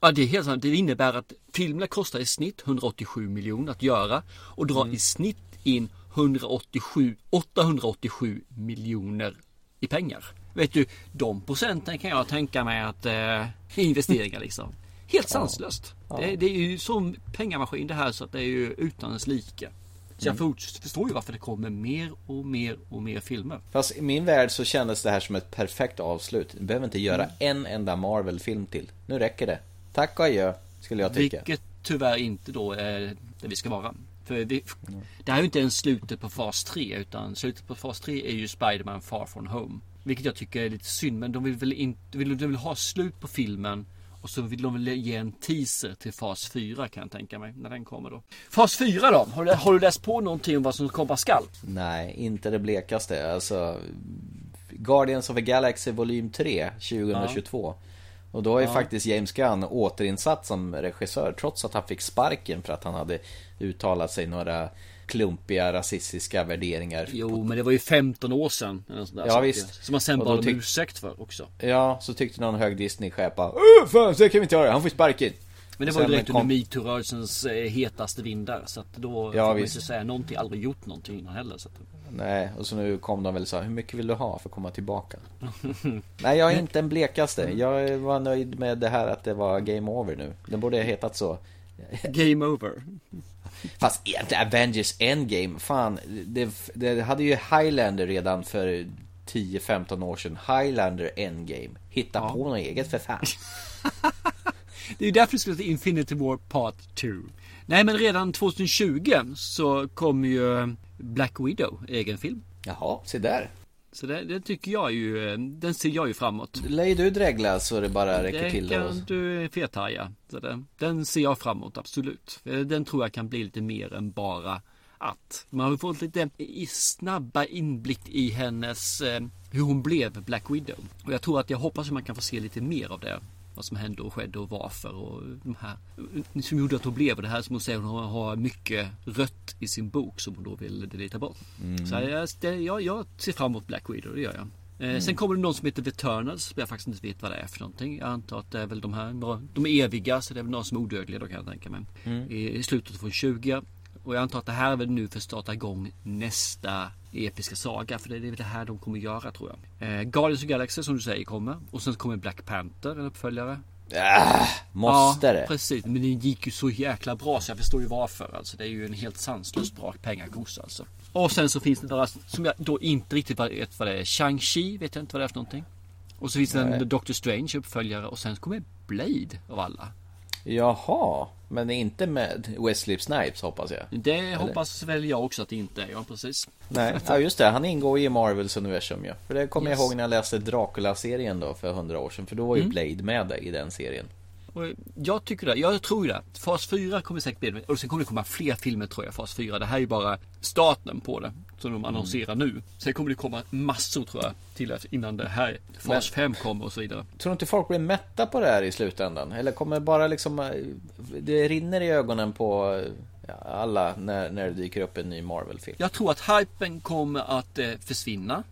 Ja, det är helt sant. Det innebär att filmerna kostar i snitt 187 miljoner att göra och drar i snitt in 187, 887 miljoner i pengar. Vet du, de procenten kan jag tänka mig att eh, investeringar liksom. Helt sanslöst. Ja. Det, det är ju som pengamaskin det här så att det är ju utan dess like. Så jag Mm. förstår ju varför det kommer mer och mer och mer filmer. Fast i min värld så kändes det här som ett perfekt avslut. Du behöver inte göra Mm. en enda Marvel-film till. Nu räcker det. Tack och adjö, skulle jag tycka. Vilket tyvärr inte då är det vi ska vara. För det, det här är ju inte ens slutet på fas 3 utan slutet på fas 3 är ju Spider-Man Far From Home. Vilket jag tycker är lite synd men de vill väl inte, vill, de vill ha slut på filmen och så vill de väl ge en teaser till fas 4 kan jag tänka mig när den kommer då. Fas 4 då? Har du, har du läst på någonting om vad som komma skall? Nej, inte det blekaste. Alltså Guardians of the Galaxy volym 3 2022. Och då ju Ja. faktiskt James Gunn återinsatt som regissör trots att han fick sparken för att han hade uttalat sig några klumpiga rasistiska värderingar. Jo men det var ju 15 år sedan. Ja, Så att visst. Som man sen bad om tyck- ursäkt för också. Ja, så tyckte någon hög "Åh, fan, så kan vi inte göra, han får sparken. Men det var ju direkt kom- under metoo-rörelsens eh, hetaste vindar. Så att då Ja, får man inte säga någonting, aldrig gjort någonting innan heller. Så att... Nej, och så nu kom de väl så här, hur mycket vill du ha för att komma tillbaka? Nej, jag är inte en blekaste. Jag var nöjd med det här att det var Game Over nu. Den borde ha hetat så. Game Over. Fast egentligen Avengers Endgame, fan. Det, det hade ju Highlander redan för 10-15 år sedan. Highlander Endgame. Hitta på något eget för fan. Det är ju därför det skulle heta Infinity War Part 2. Nej men redan 2020 så kommer ju Black Widow, egen film. Jaha, se där. Så det, det tycker jag ju, eh, den ser jag ju framåt. Ju du dregla så det bara räcker det till. kan Och... du fethaja. Så det, den ser jag framåt, absolut. Eh, Den tror jag kan bli lite mer än bara att. Man har fått lite snabba inblick i hennes, eh, hur hon blev Black Widow. Och jag tror att jag hoppas att man kan få se lite mer av det. Vad som hände och skedde och varför och de här som gjorde att hon blev det här som hon säger hon har- mycket rött i sin bok som hon då vill delita bort. Mm. Så jag, jag, jag ser fram emot Black Widow, det gör jag. Eh, Mm. Sen kommer det någon som heter The Eternals som jag faktiskt inte vet vad det är för någonting. Jag antar att det är väl de här, de är eviga så det är väl någon som är odödlig då kan jag tänka mig. Mm. I, I slutet av 20 och jag antar att det här är väl nu för att starta igång nästa episka saga. För det är väl det här de kommer göra tror jag. Eh, Guardians of Galaxy som du säger kommer. Och sen kommer Black Panther, en uppföljare. Ah, måste ja, det? precis. Men det gick ju så jäkla bra så jag förstår ju varför. Alltså, det är ju en helt sanslöst bra pengakossa alltså. Och sen så finns det några som jag då inte riktigt vet vad det är. Shang-Chi vet jag inte vad det är för någonting. Och så finns det en Doctor Strange uppföljare och sen kommer Blade av alla. Jaha, men inte med Wesley Snipes hoppas jag. Det Eller? hoppas väl jag också att det inte är. Ja, precis. Nej, ja just det. Han ingår i Marvels universum ju. För det kommer Yes. jag ihåg när jag läste Dracula-serien då för hundra år sedan. För då var ju Mm. Blade med i den serien. Och jag tycker det. Jag tror det. Fas 4 kommer säkert bli Och sen kommer det komma fler filmer tror jag. Fas 4. Det här är ju bara starten på det. Som de annonserar nu. Sen kommer det komma massor tror jag. Till innan det här fas 5 kommer och så vidare. Tror du inte folk blir mätta på det här i slutändan? Eller kommer bara liksom eh, Det rinner i ögonen på eh, alla när, när det dyker upp en ny Marvel-film. Jag tror att hypen kommer att eh, försvinna.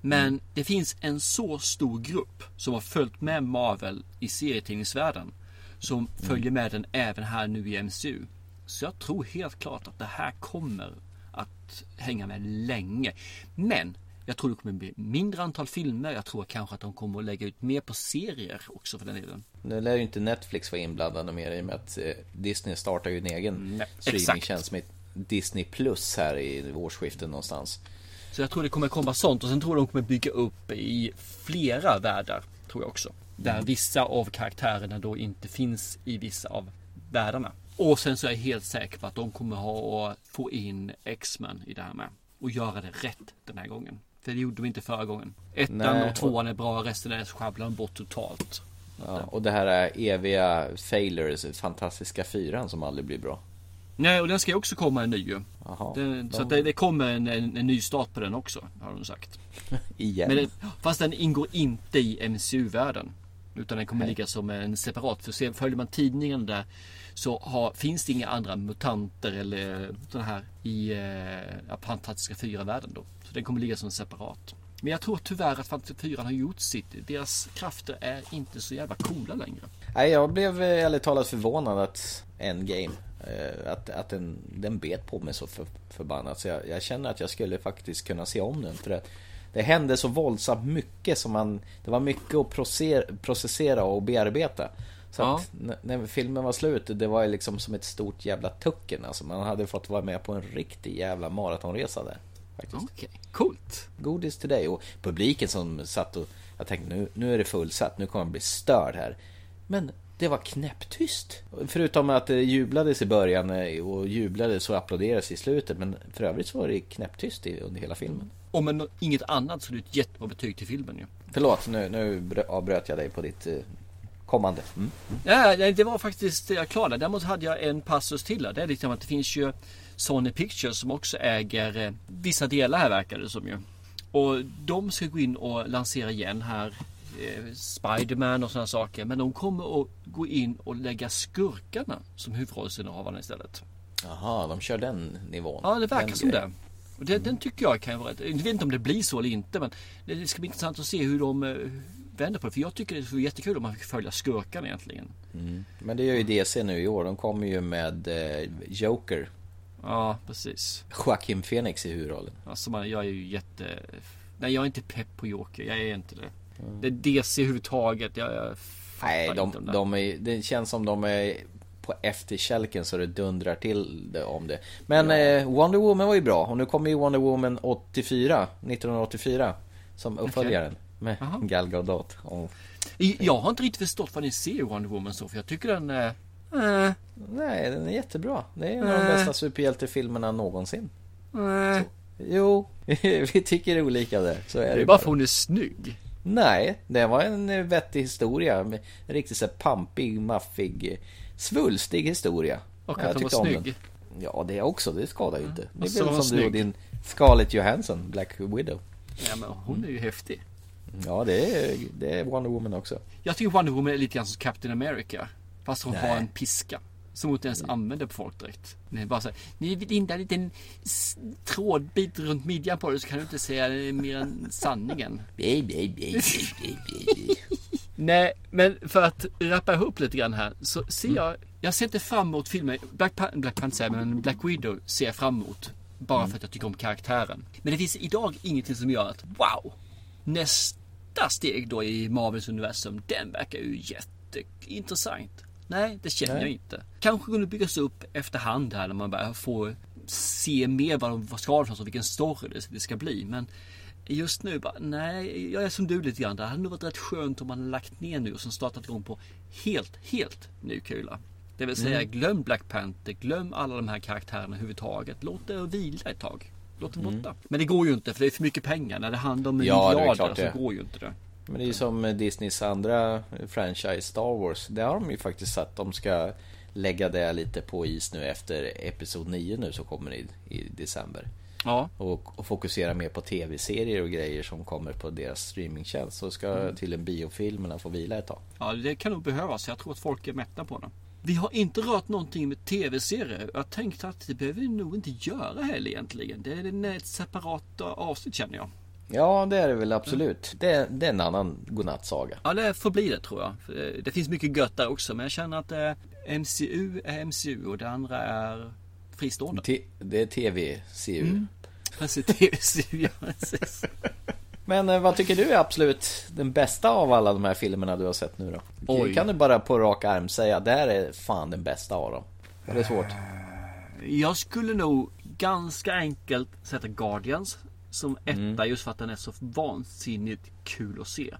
Men det finns en så stor grupp som har följt med Marvel i serietidningsvärlden. Som följer med den även här nu i MCU. Så jag tror helt klart att det här kommer att hänga med länge. Men jag tror det kommer bli mindre antal filmer. Jag tror kanske att de kommer att lägga ut mer på serier också för den delen. Nu lär ju inte Netflix vara inblandade mer i och med att eh, Disney startar ju en egen Nej, streamingtjänst med Disney Plus här i årsskiftet någonstans. Så jag tror det kommer komma sånt och sen tror jag de kommer bygga upp i flera världar. Tror jag också. Där vissa av karaktärerna då inte finns i vissa av världarna. Och sen så är jag helt säker på att de kommer ha att få in X-Men i det här med. Och göra det rätt den här gången. För det gjorde de inte förra gången. Ettan Nej, och tvåan är bra, resten är sjabblar de bort totalt. Ja, och det här är eviga failures, fantastiska fyran som aldrig blir bra. Nej, och den ska ju också komma en ny ju. Så de- att det, det kommer en, en, en ny start på den också, har de sagt. Igen. Men den, fast den ingår inte i MCU-världen. Utan den kommer Nej. ligga som en separat. För följer man tidningen där så har, finns det inga andra mutanter eller sådana här i eh, Fantastiska fyra-världen då. Så den kommer ligga som separat. Men jag tror tyvärr att Fantastiska fyran har gjort sitt. Deras krafter är inte så jävla coola längre. Nej, jag blev eh, ärligt talat förvånad att Endgame, eh, att, att den, den bet på mig så för, förbannat. Så jag, jag känner att jag skulle faktiskt kunna se om den. För det, det hände så våldsamt mycket som man, det var mycket att processera och bearbeta. Så Ja. att när filmen var slut, det var ju liksom som ett stort jävla tucken. Alltså man hade fått vara med på en riktig jävla maratonresa där. Faktiskt. Okej, coolt. Godis till dig och publiken som satt och jag tänkte nu, nu är det fullsatt, nu kommer jag bli störd här. Men det var knäpptyst. Förutom att det jublades i början eh, och jublades och applåderades i slutet. Men för övrigt så var det knäpptyst under hela filmen. Om en, inget annat så är det ett jättebra betyg till filmen ju. Förlåt, nu, nu brö- avbröt jag dig på ditt eh, kommande. Mm. Ja, det var faktiskt jag klarade. Däremot hade jag en passus till. där. Det är liksom att det finns ju Sony Pictures som också äger eh, vissa delar här verkar det som ju. Och de ska gå in och lansera igen här eh, Spiderman och sådana saker. Men de kommer att gå in och lägga skurkarna som huvudrollsinnehavarna istället. Jaha, de kör den nivån. Ja, det verkar Den som det. Och det, den tycker jag kan vara rätt. Jag vet inte om det blir så eller inte men det ska bli intressant att se hur de eh, vänder på det. För jag tycker det är jättekul om man fick följa skurkarna egentligen. Mm. Men det gör ju DC nu i år. De kommer ju med eh, Joker. Ja, precis. Joaquin Phoenix i huvudrollen. Alltså man, jag är ju jätte... Nej, jag är inte pepp på Joker. Jag är inte det. Det är DC överhuvudtaget. Jag, jag Nej, de, de är, det känns som de är på efterkälken så det dundrar till det om det. Men eh, Wonder Woman var ju bra och nu kommer ju Wonder Woman 84, 1984 som uppföljaren med Jaha. Gal Gadot. Och, Jag har inte riktigt förstått vad ni ser i Wonder Woman så. För jag tycker den... Eh, eh, nej, den är jättebra. Det är en av de Nej. bästa superhjältefilmerna någonsin. eh. Jo, vi tycker olika där. Så är det, Det är bara för hon är snygg. Nej, det var en eh, vettig historia. En riktigt så pampig, maffig, eh, svulstig historia. Och Jag att hon tyckte var snygg. den. Ja, det också. Det skadar ju inte. Det och så är väl hon som du och din Scarlett Johansson, Black Widow. Ja, men hon är ju häftig. Ja, det är, det är Wonder Woman också. Jag tycker Wonder Woman är lite grann som Captain America. Fast hon Nej. har en piska. Som hon inte ens använder på folk direkt. Det är bara så här, ni vill linda en liten trådbit runt midjan på dig så kan du inte säga mer än sanningen. Nej, men för att rappa ihop lite grann här så ser jag, jag ser inte fram emot filmen, Black, Pan- Black Panther men Black Widow ser jag fram emot. Bara för att jag tycker om karaktären. Men det finns idag ingenting som gör att, wow! Nästa steg då i Marvels universum, den verkar ju jätteintressant. Nej, det känner Nej. jag inte. Kanske kunde byggas upp efterhand här när man börjar få se mer vad de ska för och vilken story det ska bli. Men just nu bara, nej, jag är som du lite grann. Det hade nog varit rätt skönt om man lagt ner nu och sen startat igång på helt, helt ny kula. Det vill säga, Mm. glöm Black Panther, glöm alla de här karaktärerna överhuvudtaget. Låt det vila ett tag. Låt det Mm. borta. Men det går ju inte för det är för mycket pengar. När det handlar om Ja, det miljarder så det. går ju inte det. Men det är ju som Disneys andra franchise Star Wars. Där har de ju faktiskt sagt att de ska lägga det lite på is nu efter Episod 9 nu som kommer i, i december. Ja. Och, och fokusera mer på tv-serier och grejer som kommer på deras streamingtjänst. Så ska Mm. till en biofilmerna få vila ett tag. Ja, det kan nog behövas. Jag tror att folk är mätta på det. Vi har inte rört någonting med tv-serier. Jag tänkte att det behöver vi nog inte göra heller egentligen. Det är en- ett separat avsnitt känner jag. Ja, det är det väl absolut. Det, det är en annan godnattsaga. Ja, det får bli det tror jag. Eh, Det finns mycket gött där också. Men jag känner att eh, MCU är MCU och det andra är fristående. T- det är tv-CU. Mm. Precis, ja precis. Men eh, vad tycker du är absolut den bästa av alla de här filmerna du har sett nu då? Oj. Kan du bara på rak arm säga det här är fan den bästa av dem? Är det svårt? Jag skulle nog ganska enkelt sätta Guardians som etta Mm. just för att den är så vansinnigt kul att se.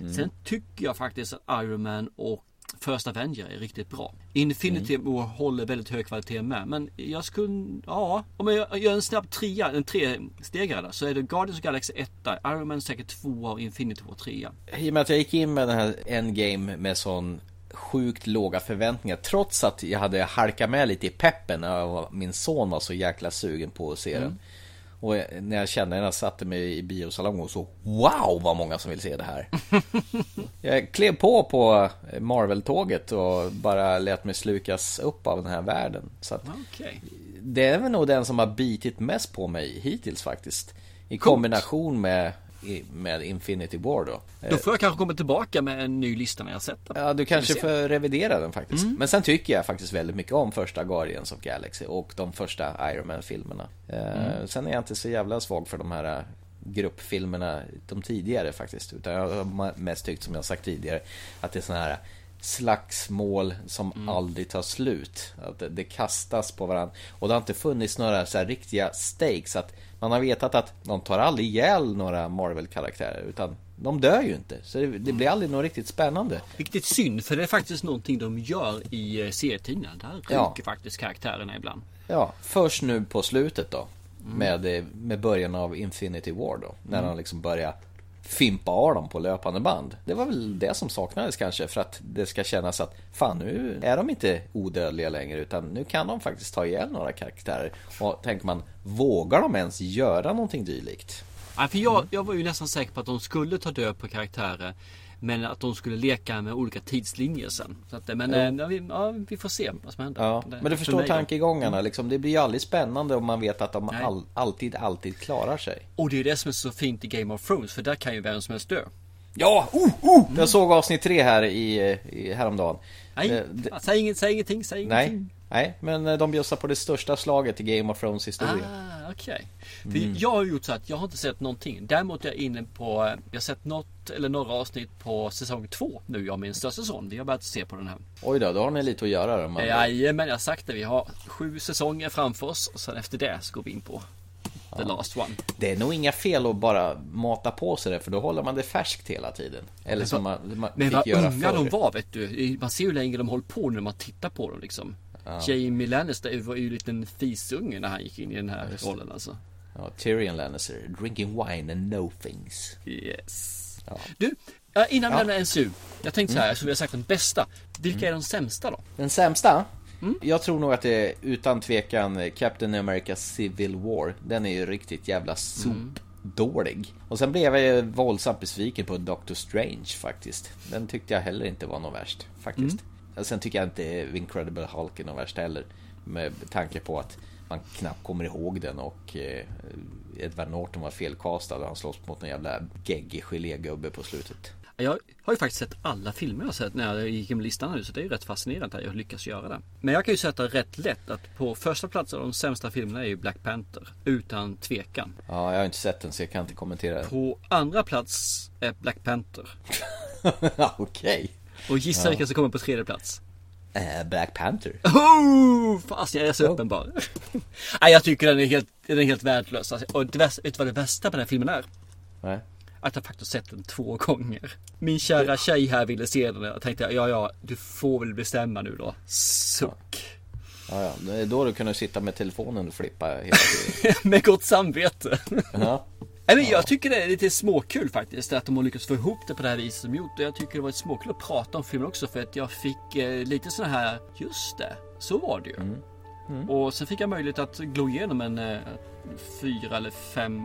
Mm. Sen tycker jag faktiskt att Iron Man och First Avenger är riktigt bra. Infinity Mm. War håller väldigt hög kvalitet med. Men jag skulle, ja, om jag gör en snabb trea, en trestegare där, så är det Guardians of Galaxy 1, Iron Man säkert 2 och Infinity War 3. I och med att jag gick in med den här Endgame med sån sjukt låga förväntningar Trots att jag hade halkat med lite i peppen och min son var så jäkla sugen på att se Mm. den Och när jag kände när jag satte mig i biosalongen och så Wow vad många som vill se det här. Jag klev på på Marvel-tåget och bara lät mig slukas upp av den här världen. Så att Okej. det är väl nog den som har bitit mest på mig hittills faktiskt. I kombination med, med Infinity War då Då får jag kanske komma tillbaka med en ny lista när jag sett den. Ja, du kanske får revidera den faktiskt. Mm. Men sen tycker jag faktiskt väldigt mycket om första Guardians of Galaxy och de första Iron Man-filmerna. Eh, Mm. Sen är jag inte så jävla svag för de här eh, gruppfilmerna, de tidigare faktiskt. Utan jag har mest tyckt, som jag sagt tidigare, att det är såna här slagsmål som Mm. aldrig tar slut. Att det, det kastas på varandra. Och det har inte funnits några så riktiga stakes. Att man har vetat att de tar aldrig ihjäl några Marvel-karaktärer. Utan de dör ju inte. Så det, det blir aldrig något riktigt spännande. Är synd för det är faktiskt någonting de gör i eh, serietidningar. Där ryker Ja. faktiskt karaktärerna ibland. Ja, först nu på slutet då. Mm. Med, eh, med början av Infinity War då. När Mm. de liksom börjar fimpa av dem på löpande band. Det var väl det som saknades kanske för att det ska kännas att fan nu är de inte odödliga längre utan nu kan de faktiskt ta ihjäl några karaktärer. Och tänker man, vågar de ens göra någonting dylikt? Ja, för jag, jag var ju nästan säker på att de skulle ta död på karaktärer. Men att de skulle leka med olika tidslinjer sen. Så att, men Ja. eh, ja, vi, ja, vi får se vad som händer. Ja, Det- men du för förstår tankegångarna liksom. Det blir ju aldrig spännande om man vet att de all, alltid, alltid klarar sig. Och det är det som är så fint i Game of Thrones. För där kan ju vem som helst dö. Ja, oh, oh! Jag såg avsnitt tre här i, i häromdagen. Nej, Det- det- säg, inget, säg ingenting, säg ingenting. Nej, nej, men eh, de bjussar på det största slaget i Game of Thrones historia. Ah, okej. Mm. Jag har gjort så att jag har inte sett någonting. Däremot är jag inne på, eh, jag har sett något eller några avsnitt på säsong två nu. Jag och min största son. Vi har börjat se på den här. Oj då, då har ni lite att göra man. Jajamän, jag har sagt det. Vi har sju säsonger framför oss. Och sen efter det så går vi in på the last one. Det är nog inga fel att bara mata på sig det, för då håller man det färskt hela tiden. Eller som man, man Men fick vad göra unga de förr. var vet du. Man ser ju hur länge de håller på när man tittar på dem liksom. Jamie Lannister var ju en liten fisunge när han gick in i den här rollen alltså. Ja, Tyrion Lannister, drinking wine and no things. Yes. Ja. Du, eh, innan vi Ja. lämnar NSU. Jag tänkte så här, Mm. så vi har sagt de bästa. Vilka är de sämsta då? Den sämsta? Mm. Jag tror nog att det är utan tvekan Captain America Civil War. Den är ju riktigt jävla sopdålig. Och sen blev jag våldsamt besviken på Doctor Strange faktiskt. Den tyckte jag heller inte var något värst faktiskt. Mm. Sen tycker jag inte Incredible Hulk är något värst heller. Med tanke på att man knappt kommer ihåg den och eh, Edward Norton var felkastad och han slåss mot en jävla geggig gelégubbe på slutet. Jag har ju faktiskt sett alla filmer jag sett när jag gick med listan nu så det är ju rätt fascinerande att jag lyckas göra det. Men jag kan ju sätta rätt lätt att på första plats av de sämsta filmerna är ju Black Panther. Utan tvekan. Ja, jag har inte sett den så jag kan inte kommentera den. På andra plats är Black Panther. Okej. Och gissa Ja. vilka som kommer på tredje plats. Eh, Black Panther. Oh, fast jag är så uppenbar. Nej, jag tycker den är helt, den är helt värdelös. Alltså, och det vet du vad det värsta på den här filmen är? Nej. Att jag faktiskt sett den två gånger. Min kära tjej här ville se den och jag tänkte, ja ja, du får väl bestämma nu då. Suck. Ja, ja. Det är då du kunde sitta med telefonen och flippa hela tiden. Med gott samvete. Ja. Nej, men jag tycker det är lite småkul faktiskt att de har lyckats få ihop det på det här viset som gjort. Och jag tycker det var småkul att prata om filmen också för att jag fick eh, lite såna här, just det, så var det ju. Mm. Och sen fick jag möjlighet att glo igenom en eh, fyra eller fem,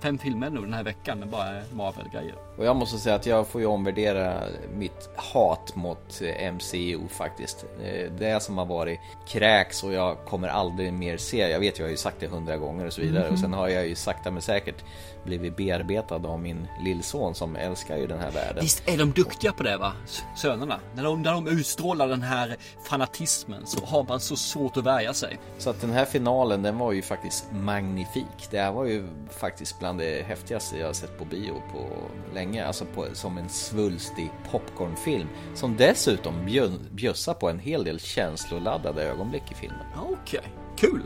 fem filmer nu den här veckan med bara Marvel-grejer. Och jag måste säga att jag får ju omvärdera mitt hat mot eh, MCU faktiskt. Eh, Det som har varit kräks och jag kommer aldrig mer se. Jag vet, jag har ju sagt det hundra gånger och så vidare. Mhm. Och sen har jag ju sakta men säkert blivit bearbetad av min lillson som älskar ju den här världen. Visst är de duktiga på det va? Sönerna. När de, när de utstrålar den här fanatismen så har man så svårt att värja sig. Så att den här finalen den var ju faktiskt magnifik. Det här var ju faktiskt bland det häftigaste jag sett på bio på länge. Alltså på, som en svulstig popcornfilm. Som dessutom bjö, bjössar på en hel del känsloladdade ögonblick i filmen. Okej, kul.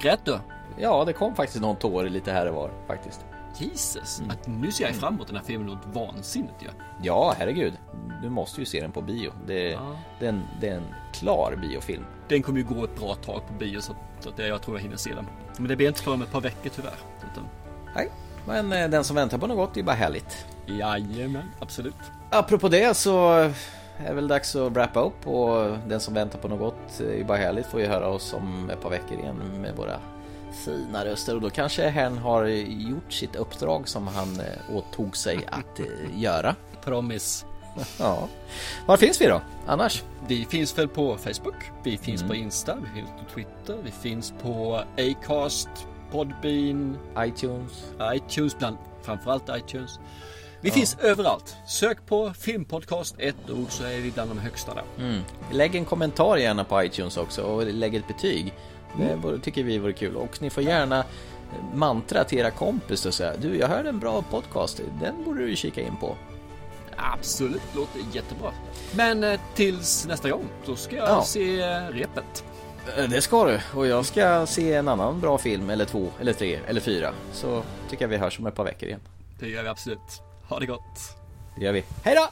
Grät du? Ja, det kom faktiskt någon tår lite här och var faktiskt. Jesus, att nu ser jag fram emot den här filmen något vansinnigt ju. Ja, herregud. Du måste ju se den på bio. Det, Ja. det, är, en, det är en klar biofilm. Den kommer ju gå ett bra tag på bio så, så att jag tror jag hinner se den. Men det blir inte om ett par veckor tyvärr. Utan... Nej, men eh, den som väntar på något gott är bara härligt. Jajamän, absolut. Apropå det så är det väl dags att wrappa upp och den som väntar på något gott är ju bara härligt får ju höra oss om ett par veckor igen med våra fina röster och då kanske hen har gjort sitt uppdrag som han eh, åtog sig att eh, göra. Promise. Ja. Var finns vi då annars? Vi finns väl på Facebook, vi finns Mm. på Insta, vi finns på Twitter, vi finns på Acast, Podbean, iTunes, iTunes bland, framförallt iTunes. Vi Ja. finns överallt. Sök på filmpodcast, ett ord så är vi bland de högsta där. Mm. Lägg en kommentar gärna på iTunes också och lägg ett betyg. Det vore- tycker vi vore kul. Och ni får gärna mantra till era kompisar och säga Du, jag hörde en bra podcast. Den borde du kika in på. Absolut, låter jättebra. Men eh, tills nästa gång så ska jag Ja. se eh, repet. Eh, Det ska du. Och jag ska se en annan bra film, eller två, eller tre, eller fyra. Så tycker jag vi hörs om ett par veckor igen. Det gör vi absolut. Ha det gott. Det gör vi. Hej då!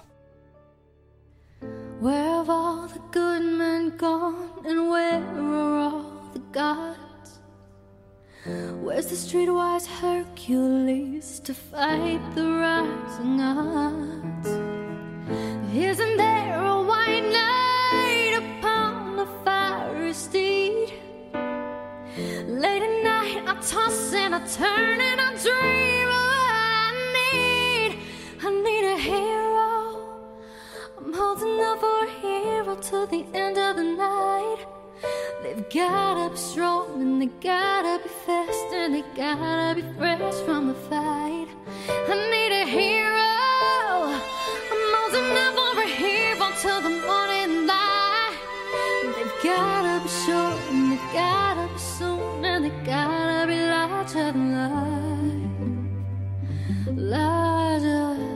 Where have all the good men gone and where are all the gods? Where's the streetwise Hercules to fight the rising odds? Isn't there a white knight upon a fiery steed? Late at night I toss and I turn and I dream of what I need. I need a hero. I'm holding out for a hero till the end of the night. They've gotta be strong and they gotta be fast and they gotta be fresh from the fight. I need a hero. I'm out for a hero till the morning light. They've gotta be short and they gotta be soon and they gotta be larger than life. Larger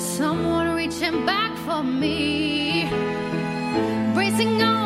there's someone reaching back for me. Bracing on